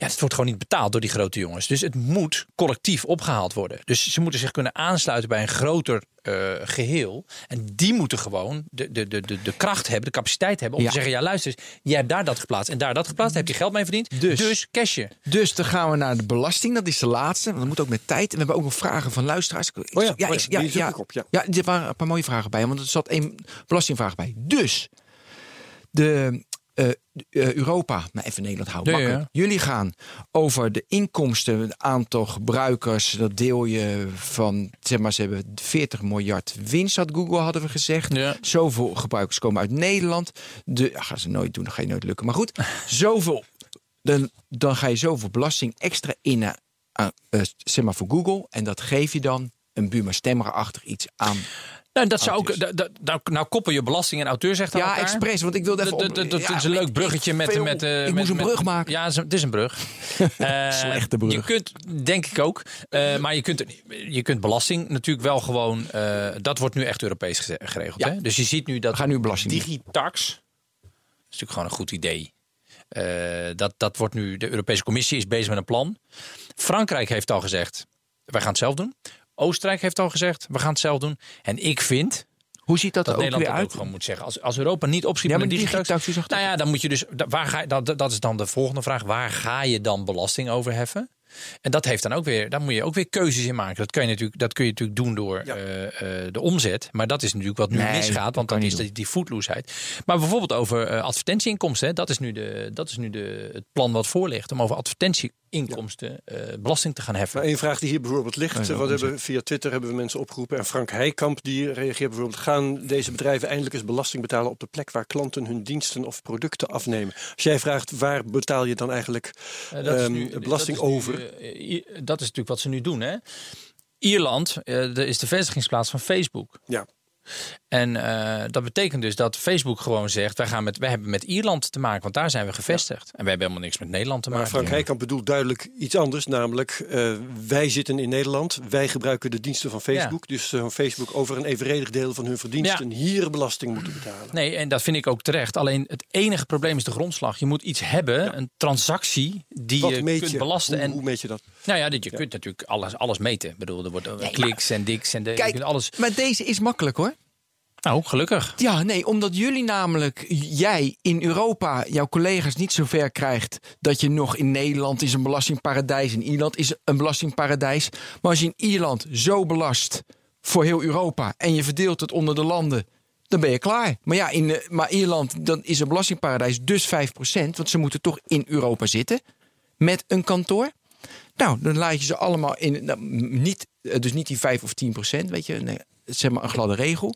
Ja, het wordt gewoon niet betaald door die grote jongens. Dus het moet collectief opgehaald worden. Dus ze moeten zich kunnen aansluiten bij een groter eh, geheel. En die moeten gewoon de, de, de, de, kracht hebben, de capaciteit hebben om Ja. te zeggen: ja, luister, jij hebt daar dat geplaatst en daar dat geplaatst. Daar heb je geld mee verdiend. Dus. Dus, cash je. Dus dan gaan we naar de belasting. Dat is de laatste. Want dat moet ook met tijd. En we hebben ook nog vragen van luisteraars. Ik- Oh ja, ja, oh ja, ja, ja, op, ja. ja, er waren een paar mooie vragen bij. Want er zat één belastingvraag bij. Dus de eh, eh, Europa, maar even Nederland houden. Ja, ja, makkelijk. Jullie gaan over de inkomsten, het aantal gebruikers. Dat deel je van, zeg maar, ze hebben 40 miljard winst, had Google, hadden we gezegd. Ja. Zoveel gebruikers komen uit Nederland. De, ja, gaan ze nooit doen, dat ga je nooit lukken. Maar goed, zoveel. Dan, dan ga je zoveel belasting extra in, aan, eh, zeg maar, voor Google. En dat geef je dan een Buma Stemra-achtig iets aan. Nou, dat zou ook. Nou, nou koppel je belasting en auteursrecht aan Ja, expres, want ik wilde even... Dat, is een leuk bruggetje met... met, eh, ik moest een brug maken. Ja, het is een- brug. Eh, Slechte brug. Je kunt, denk ik ook. eh, maar je kunt, je kunt belasting natuurlijk wel gewoon... dat wordt nu echt Europees geregeld. Dus je ziet nu dat gaan nu belasting digitax... Dat is natuurlijk gewoon een goed idee. Dat, dat wordt nu... De Europese Commissie is bezig met een plan. Frankrijk heeft al gezegd... Wij gaan het zelf doen. Oostenrijk heeft al gezegd... We gaan het zelf doen. En ik vind Hoe ziet dat, dat er ook Nederland weer dat ook uit? gewoon moet zeggen. Als, als Europa niet opschiet Ja, met een die digitax, digitax, hoe zag dat? nou ja, dan moet je dus. Waar ga je, dat, dat is dan de volgende vraag. Waar ga je dan belasting over heffen? En dat heeft dan ook weer, daar moet je ook weer keuzes in maken. Dat, kun je natuurlijk, dat kun je natuurlijk doen door eh, eh, de omzet. Maar dat is natuurlijk wat nu Nee, misgaat. dat Want dan is niet die, voetloosheid. Maar bijvoorbeeld over eh, advertentieinkomsten. hè, Dat is nu, de, dat is nu de, het plan wat voor ligt. Om over advertentieinkomsten eh, belasting te gaan heffen. Maar één vraag die hier bijvoorbeeld ligt, eh, wat hebben, via Twitter hebben we mensen opgeroepen. En Frank Heikamp die reageert bijvoorbeeld. Gaan deze bedrijven eindelijk eens belasting betalen op de plek waar klanten hun diensten of producten afnemen? Als jij vraagt waar betaal je dan eigenlijk dat is nu- belasting dat is nu, over? dat is natuurlijk wat ze nu doen. Hè? Ierland eh, is de vestigingsplaats van Facebook. Ja. En eh, dat betekent dus dat Facebook gewoon zegt: wij, gaan met, wij hebben met Ierland te maken, want daar zijn we gevestigd. En wij hebben helemaal niks met Nederland te Maar maken. Frank Heikamp bedoelt duidelijk iets anders. Namelijk, eh, wij zitten in Nederland. Wij gebruiken de diensten van Facebook. Dus eh, Facebook over een evenredig deel van hun verdiensten hier belasting moeten betalen. Nee, en dat vind ik ook terecht. Alleen het enige probleem is de grondslag. Je moet iets hebben, een transactie die Wat je kunt je? belasten. Hoe, en hoe meet je dat? nou ja, dit- je kunt natuurlijk alles, alles meten. Ik bedoel, er wordt kliks en diks en de, je Kijk, kunt alles. maar deze is makkelijk hoor. Nou, gelukkig. Ja, nee, omdat jullie namelijk, jij in Europa, jouw collega's niet zo ver krijgt dat je nog in Nederland is een belastingparadijs, in Ierland is een belastingparadijs. Maar als je in Ierland zo belast voor heel Europa en je verdeelt het onder de landen, dan ben je klaar. Maar ja, in, eh, maar Ierland dan is een belastingparadijs dus 5%, want ze moeten toch in Europa zitten met een kantoor. Nou, dan laat je ze allemaal in, nou, niet, eh, dus niet die 5 of 10 procent, weet je, nee, zeg maar een gladde regel.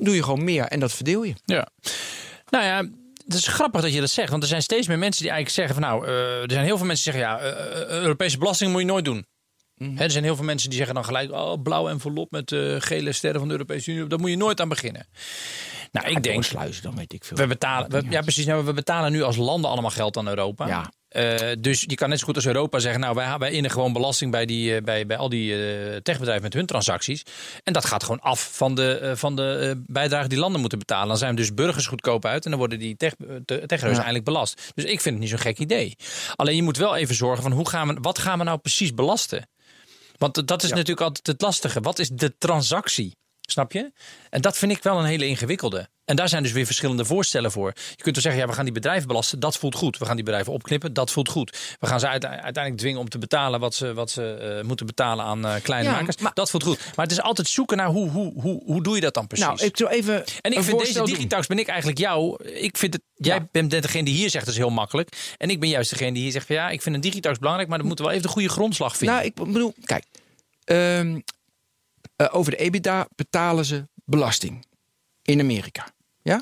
Doe je gewoon meer en dat verdeel je. Ja. Nou ja, het is grappig dat je dat zegt. Want er zijn steeds meer mensen die eigenlijk zeggen van nou, eh, er zijn heel veel mensen die zeggen ja, eh, eh, Europese belasting moet je nooit doen. Hè, er zijn heel veel mensen die zeggen dan gelijk, oh, blauw envelop met eh, gele sterren van de Europese Unie, daar moet je nooit aan beginnen. Nou, ik denk, sluizen, dan weet ik veel. we betalen, we, ja precies, nou, we betalen nu als landen allemaal geld aan Europa. Ja. Eh, dus je kan net zo goed als Europa zeggen, nou wij, wij innen gewoon belasting bij, die, eh, bij, bij al die eh, techbedrijven met hun transacties. En dat gaat gewoon af van de, van de bijdrage die landen moeten betalen. Dan zijn dus burgers goedkoop uit en dan worden die tech, te- techreuzen eigenlijk belast. Dus ik vind het niet zo'n gek idee. Alleen je moet wel even zorgen van hoe gaan we, wat gaan we nou precies belasten? Want dat is natuurlijk altijd het lastige. Wat is de transactie? Snap je? En dat vind ik wel een hele ingewikkelde. En daar zijn dus weer verschillende voorstellen voor. Je kunt toch zeggen, ja, we gaan die bedrijven belasten. Dat voelt goed. We gaan die bedrijven opknippen. Dat voelt goed. We gaan ze uite- uiteindelijk dwingen om te betalen wat ze, wat ze eh, moeten betalen aan eh, kleine Ja, makers. maar- dat voelt goed. Maar het is altijd zoeken naar hoe, hoe, hoe, hoe doe je dat dan precies? Nou, ik zou even. En ik vind deze digitax ben ik eigenlijk jou. Ik vind het. Jij Ja. bent degene die hier zegt dat is heel makkelijk. En ik ben juist degene die hier zegt van ja, ik vind een digitax belangrijk, maar dan moeten we wel even de goede grondslag vinden. Nou, ik bedoel, kijk. ehm, eh, over de EBITDA betalen ze belasting. In Amerika. Ja?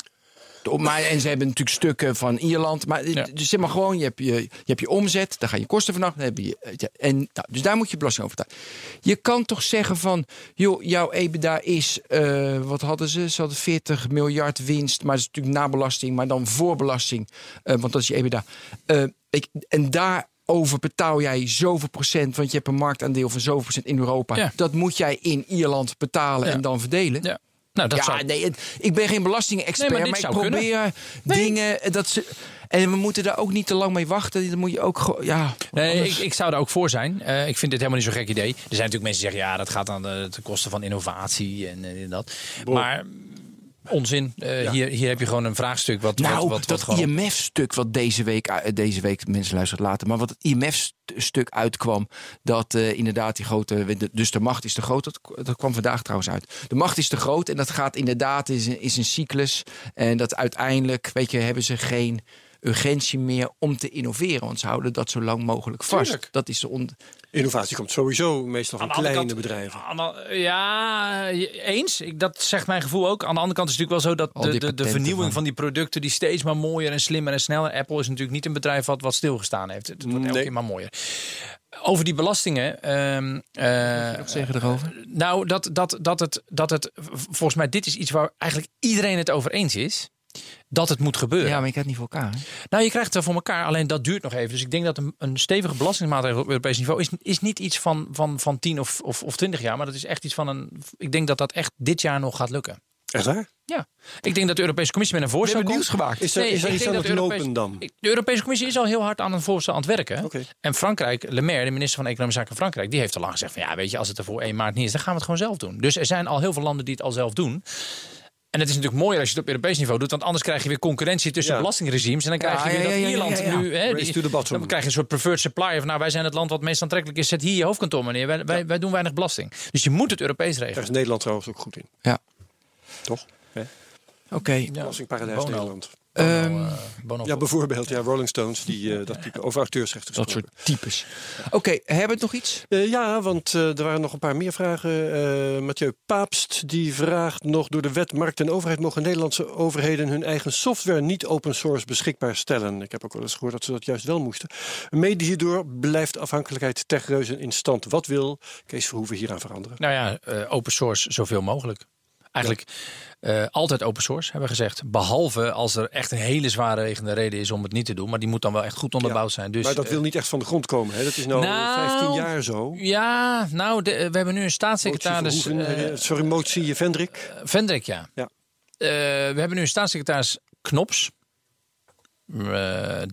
Maar, en ze hebben natuurlijk stukken van Ierland. Maar Ja. dus zeg maar gewoon, je hebt je, je hebt je omzet, daar gaan je kosten vanaf. Dan heb je, en, nou, dus daar moet je belasting over betalen. Je kan toch zeggen van, joh, jouw EBITDA is, eh, wat hadden ze? Ze hadden 40 miljard winst, maar dat is natuurlijk nabelasting, maar dan voorbelasting, eh, want dat is je EBITDA. Eh, ik, en daarover betaal jij zoveel procent, want je hebt een marktaandeel van zoveel procent in Europa. Ja. Dat moet jij in Ierland betalen Ja. en dan verdelen. ja. Nou, dat ja, zou. nee, het- ik ben geen belastingexpert, Nee, maar ik kunnen. probeer dingen eh, dat ze. En we moeten daar ook niet te lang mee wachten. Dan moet je ook gewoon. Ja, Nee, anders- ik, ik zou er ook voor zijn. Eh, ik vind dit helemaal niet zo'n gek idee. Er zijn natuurlijk mensen die zeggen, ja, dat gaat aan de, ten koste van innovatie en, eh, dat. Maar onzin. Eh, hier, hier heb je gewoon een vraagstuk wat, Nou, wat, wat, dat gewoon... IMF-stuk wat deze week, deze week mensen luisteren later, maar wat het IMF-stuk uitkwam, dat eh, inderdaad die grote, dus de macht is te groot, dat, dat kwam vandaag trouwens uit. De macht is te groot en dat gaat inderdaad, is is een cyclus. En dat uiteindelijk, weet je, hebben ze geen urgentie meer om te innoveren, want ze houden dat zo lang mogelijk vast. Tuurlijk. Dat is de on Innovatie komt sowieso meestal van Aan de andere kleine kant- bedrijven. de- ja, eens. Ik, dat zegt mijn gevoel ook. Aan de andere kant is het natuurlijk wel zo dat de, de, vernieuwing van- van die producten die steeds maar mooier en slimmer en sneller. Apple is natuurlijk niet een bedrijf wat, wat stilgestaan heeft. Het wordt elke Nee. keer maar mooier. Over die belastingen. ehm, eh, wat zeggen erover. nou, dat, dat, dat, het, dat het. Volgens mij, dit is iets waar eigenlijk iedereen het over eens is. Dat het moet gebeuren. Ja, maar ik heb het niet voor elkaar. hè? Nou, je krijgt het voor elkaar, alleen dat duurt nog even. Dus ik denk dat een, een stevige belastingmaatregel op Europees niveau is, is niet iets van, van, van 10 of, of, of 20 jaar, maar dat is echt iets van een. Ik denk dat dat echt dit jaar nog gaat lukken. Echt waar? Ja, ik denk dat de Europese Commissie met een voorstel nieuws gemaakt. Is er, Nee, is er iets aan het lopen dan? De Europese Commissie is al heel hard aan een voorstel aan het werken. Oké. En Frankrijk, Le Maire, de minister van Economische Zaken van Frankrijk, die heeft al lang gezegd van ja, weet je, als het er voor 1 maart niet is, dan gaan we het gewoon zelf doen. Dus er zijn al heel veel landen die het al zelf doen. En het is natuurlijk mooier als je het op Europees niveau doet, want anders krijg je weer concurrentie tussen Ja. belastingregimes. En dan krijg je weer ja, dat Ierland ja, ja. nu. Hè, Race die- to the bottom. dan krijg je een soort preferred supplier van nou, wij zijn het land wat meest aantrekkelijk is. Zet hier je hoofdkantoor, meneer. Wij, wij, wij doen weinig belasting. Dus je moet het Europees Daar regelen. is Nederland trouwens ook goed in. Ja. Toch? Oké. Ja. Belastingparadijs. Nederland. Ehm, Bono, eh, Ja, bijvoorbeeld. Ja, Rolling Stones, die eh, dat type over auteursrechten dat soort types. Oké, hebben we het nog iets? Eh, ja, want eh, er waren nog een paar meer vragen. Eh Mathieu Paapst die vraagt nog... door de wet Markt en Overheid mogen Nederlandse overheden... hun eigen software niet open source beschikbaar stellen. Ik heb ook wel eens gehoord dat ze dat juist wel moesten. Mede hierdoor blijft afhankelijkheid techreuzen in stand. Wat wil Kees Verhoeven hieraan veranderen? Nou ja, eh, open source zoveel mogelijk. Eigenlijk eh, altijd open source, hebben we gezegd. Behalve als er echt een hele zware regende reden is om het niet te doen. Maar die moet dan wel echt goed onderbouwd zijn. Dus, maar dat eh, wil niet echt van de grond komen. Hè? Dat is nou, Nou, 15 jaar zo. Ja, nou, de- we hebben nu een staatssecretaris. Eh, sorry, motie Vendrik. Vendrik, ja. Ja. We hebben nu een staatssecretaris Knops.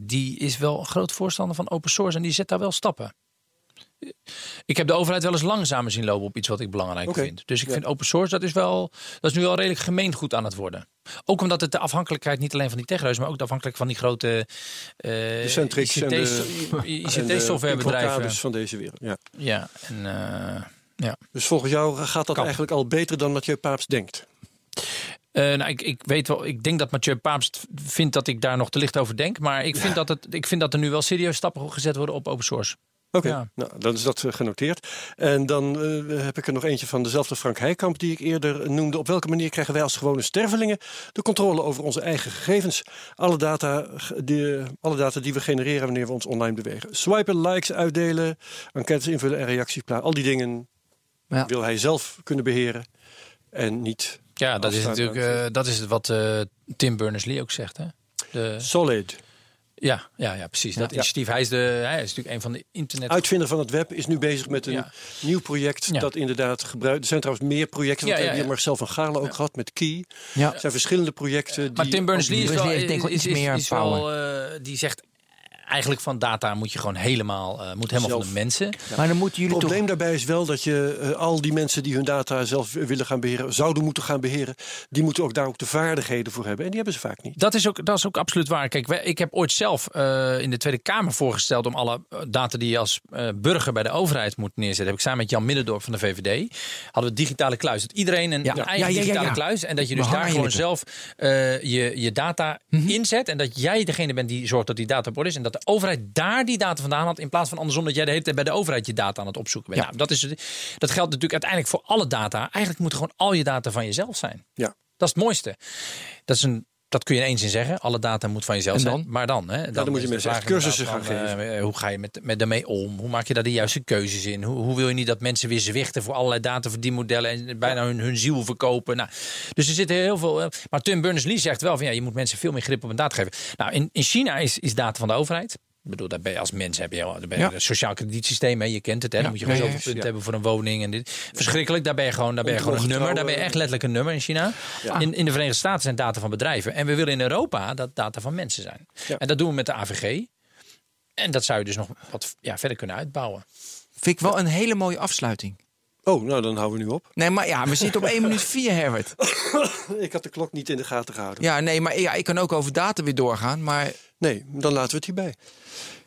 Die is wel een groot voorstander van open source en die zet daar wel stappen. Ik heb de overheid wel eens langzamer zien lopen op iets wat ik belangrijk vind. Dus ik Ja. vind open source, dat is, wel, dat is nu wel redelijk gemeengoed aan het worden. Ook omdat het de afhankelijkheid niet alleen van die techreus, maar ook de afhankelijkheid van die grote eh En de ICT-softwarebedrijven. Invocaders van deze wereld. Ja. Ja, en, eh, ja. Dus volgens jou gaat dat eigenlijk al beter dan Mathieu Paapst denkt. Eh, nou, ik, ik weet wel, ik denk dat Mathieu Paapst vindt dat ik daar nog te licht over denk. Maar ik vind, dat, het, ik vind dat er nu wel serieus stappen gezet worden op open source. Oké, Ja. nou, dan is dat eh, genoteerd. En dan eh, heb ik er nog eentje van dezelfde Frank Heikamp die ik eerder noemde. Op welke manier krijgen wij als gewone stervelingen de controle over onze eigen gegevens? Alle data, die, alle data die we genereren wanneer we ons online bewegen. Swipen, likes uitdelen, enquêtes invullen en reacties plaatsen. Al die dingen Ja. wil hij zelf kunnen beheren en niet Ja, dat is natuurlijk eh, dat is wat eh, Tim Berners-Lee ook zegt. Hè? De, solid. Ja, ja, ja, precies. Dat initiatief. Hij is, de, hij is natuurlijk een van de internet... Uitvinder van het web is nu bezig met een Ja. nieuw project Ja. dat inderdaad gebruikt. Er zijn trouwens meer projecten. Ja, want ja, we hebben ja. Marcel van Gaarle ook gehad met Key. Ja. Er zijn verschillende projecten. maar die Tim Berners-Lee is Berners-Lee wel, heeft denk ik wel is, iets is- meer is wel, die zegt eigenlijk van data moet je gewoon helemaal, eh, moet helemaal Zelf. van de mensen. Maar dan moeten jullie Het toch... probleem daarbij is wel dat je eh, al die mensen die hun data zelf willen gaan beheren, zouden moeten gaan beheren, die moeten ook daar ook de vaardigheden voor hebben. En die hebben ze vaak niet. Dat is ook, dat is ook absoluut waar. Kijk, wij- ik heb ooit zelf eh, in de Tweede Kamer voorgesteld om alle data die je als eh, burger bij de overheid moet neerzetten. Heb ik samen met Jan Middendorp van de VVD. Hadden we digitale kluis. Dat iedereen een, Ja. een eigen Ja, ja, ja, digitale ja. kluis. En dat je dus daar gewoon zelf eh, je, je data inzet. En dat jij degene bent die zorgt dat die data op orde is. En dat de overheid daar die data vandaan had. In plaats van andersom dat jij de hele tijd bij de overheid je data aan het opzoeken bent. Ja. Nou, dat, is, het- dat geldt natuurlijk uiteindelijk voor alle data. Eigenlijk moet gewoon al je data van jezelf zijn. Ja. Dat is het mooiste. Dat, is een, dat kun je in zeggen. Alle data moet van jezelf zijn. Maar dan, hè, dan, dan moet je mensen echt cursussen gaan van, eh, hoe ga je met, met daarmee om? Hoe maak je daar de juiste keuzes in? Hoe, hoe wil je niet dat mensen weer zwichten voor allerlei dataverdienmodellen en bijna hun, hun ziel verkopen? Nou, dus er zitten heel veel. eh, maar Tim Berners-Lee zegt wel van ja, je moet mensen veel meer grip op hun data geven. Nou, in, in China is, is data van de overheid. Ik bedoel, daar ben je als mens heb je, al- daar ben je Ja. een sociaal kredietsysteem. Hè? Je kent het, hè? Dan Ja, moet je gewoon ja, ja, zoveel punten ja. hebben voor een woning. En dit. Verschrikkelijk. Daar ben je gewoon, daar ben je gewoon een nummer. Daar ben je echt letterlijk een nummer in China. In, in de Verenigde Staten zijn data van bedrijven. En we willen in Europa dat data van mensen zijn. Ja. En dat doen we met de AVG. En dat zou je dus nog wat ja, verder kunnen uitbouwen. Vind ik wel een hele mooie afsluiting. Oh, nou dan houden we nu op. Nee, maar ja, we zitten op 1 minuut 4, Herbert. Ik had de klok niet in de gaten gehouden. Ja, nee, maar ja, ik kan ook over data weer doorgaan. Maar Nee, dan laten we het hierbij.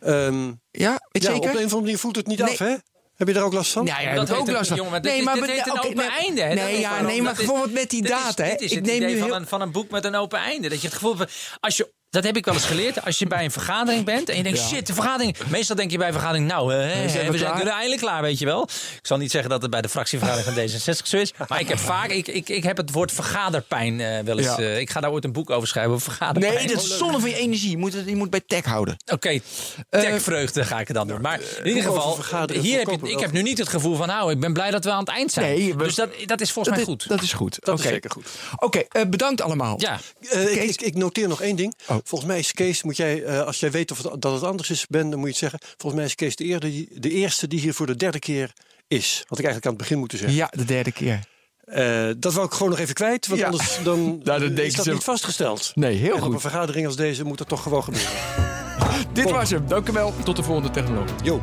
Ehm ja, weet ja, zeker? op een of andere manier voelt het niet Nee. af, hè? Heb je daar ook last van? Ja, ja, Dat dat heb ik ook last van. jongen, nee, is- maar dit heet een open nee, einde, hè? Nee, is ja, nee, maar is- bijvoorbeeld met die Dit is- data. hè. Dit is Ik het neem idee nu van, heel... een, van een boek met een open einde. Dat je het gevoel hebt, als je, dat heb ik wel eens geleerd. Als je bij een vergadering bent en je denkt, Ja. shit, de vergadering. Meestal denk je bij een vergadering, nou, hè, hè, zijn we we zijn er eindelijk klaar, weet je wel. Ik zal niet zeggen dat het bij de fractievergadering van D66 zo is. Maar ik heb vaak, ik, ik, ik heb het woord vergaderpijn eh, wel eens. Ja. eh, ik ga daar ooit een boek over schrijven, over vergaderpijn. Nee, dat is zonde van je energie. Je moet, het, je moet bij tech houden. Oké, techvreugde ga ik het dan doen. Maar in ieder geval, hier heb je, ik heb nu niet het gevoel van, nou, ik ben blij dat we aan het eind zijn. Nee, dus dat, dat is volgens mij goed. Dat is goed. Dat is Oké. zeker goed. Oké, eh, bedankt allemaal. ja, Eh, ik, ik noteer nog één ding. Oh. Volgens mij is Kees, moet jij, eh, als jij weet of het, dat het anders is, Ben, dan moet je het zeggen. Volgens mij is Kees de, de eerste die hier voor de derde keer is. Had ik eigenlijk aan het begin moeten zeggen. Ja, de derde keer. Eh, dat wou ik gewoon nog even kwijt, want Ja. anders dan Nou, dan is dat ze- niet vastgesteld. Nee, heel en op een goed. vergadering als deze moet dat toch gewoon gebeuren. Dit was hem. Dank u wel. Tot de volgende technologie. Jo.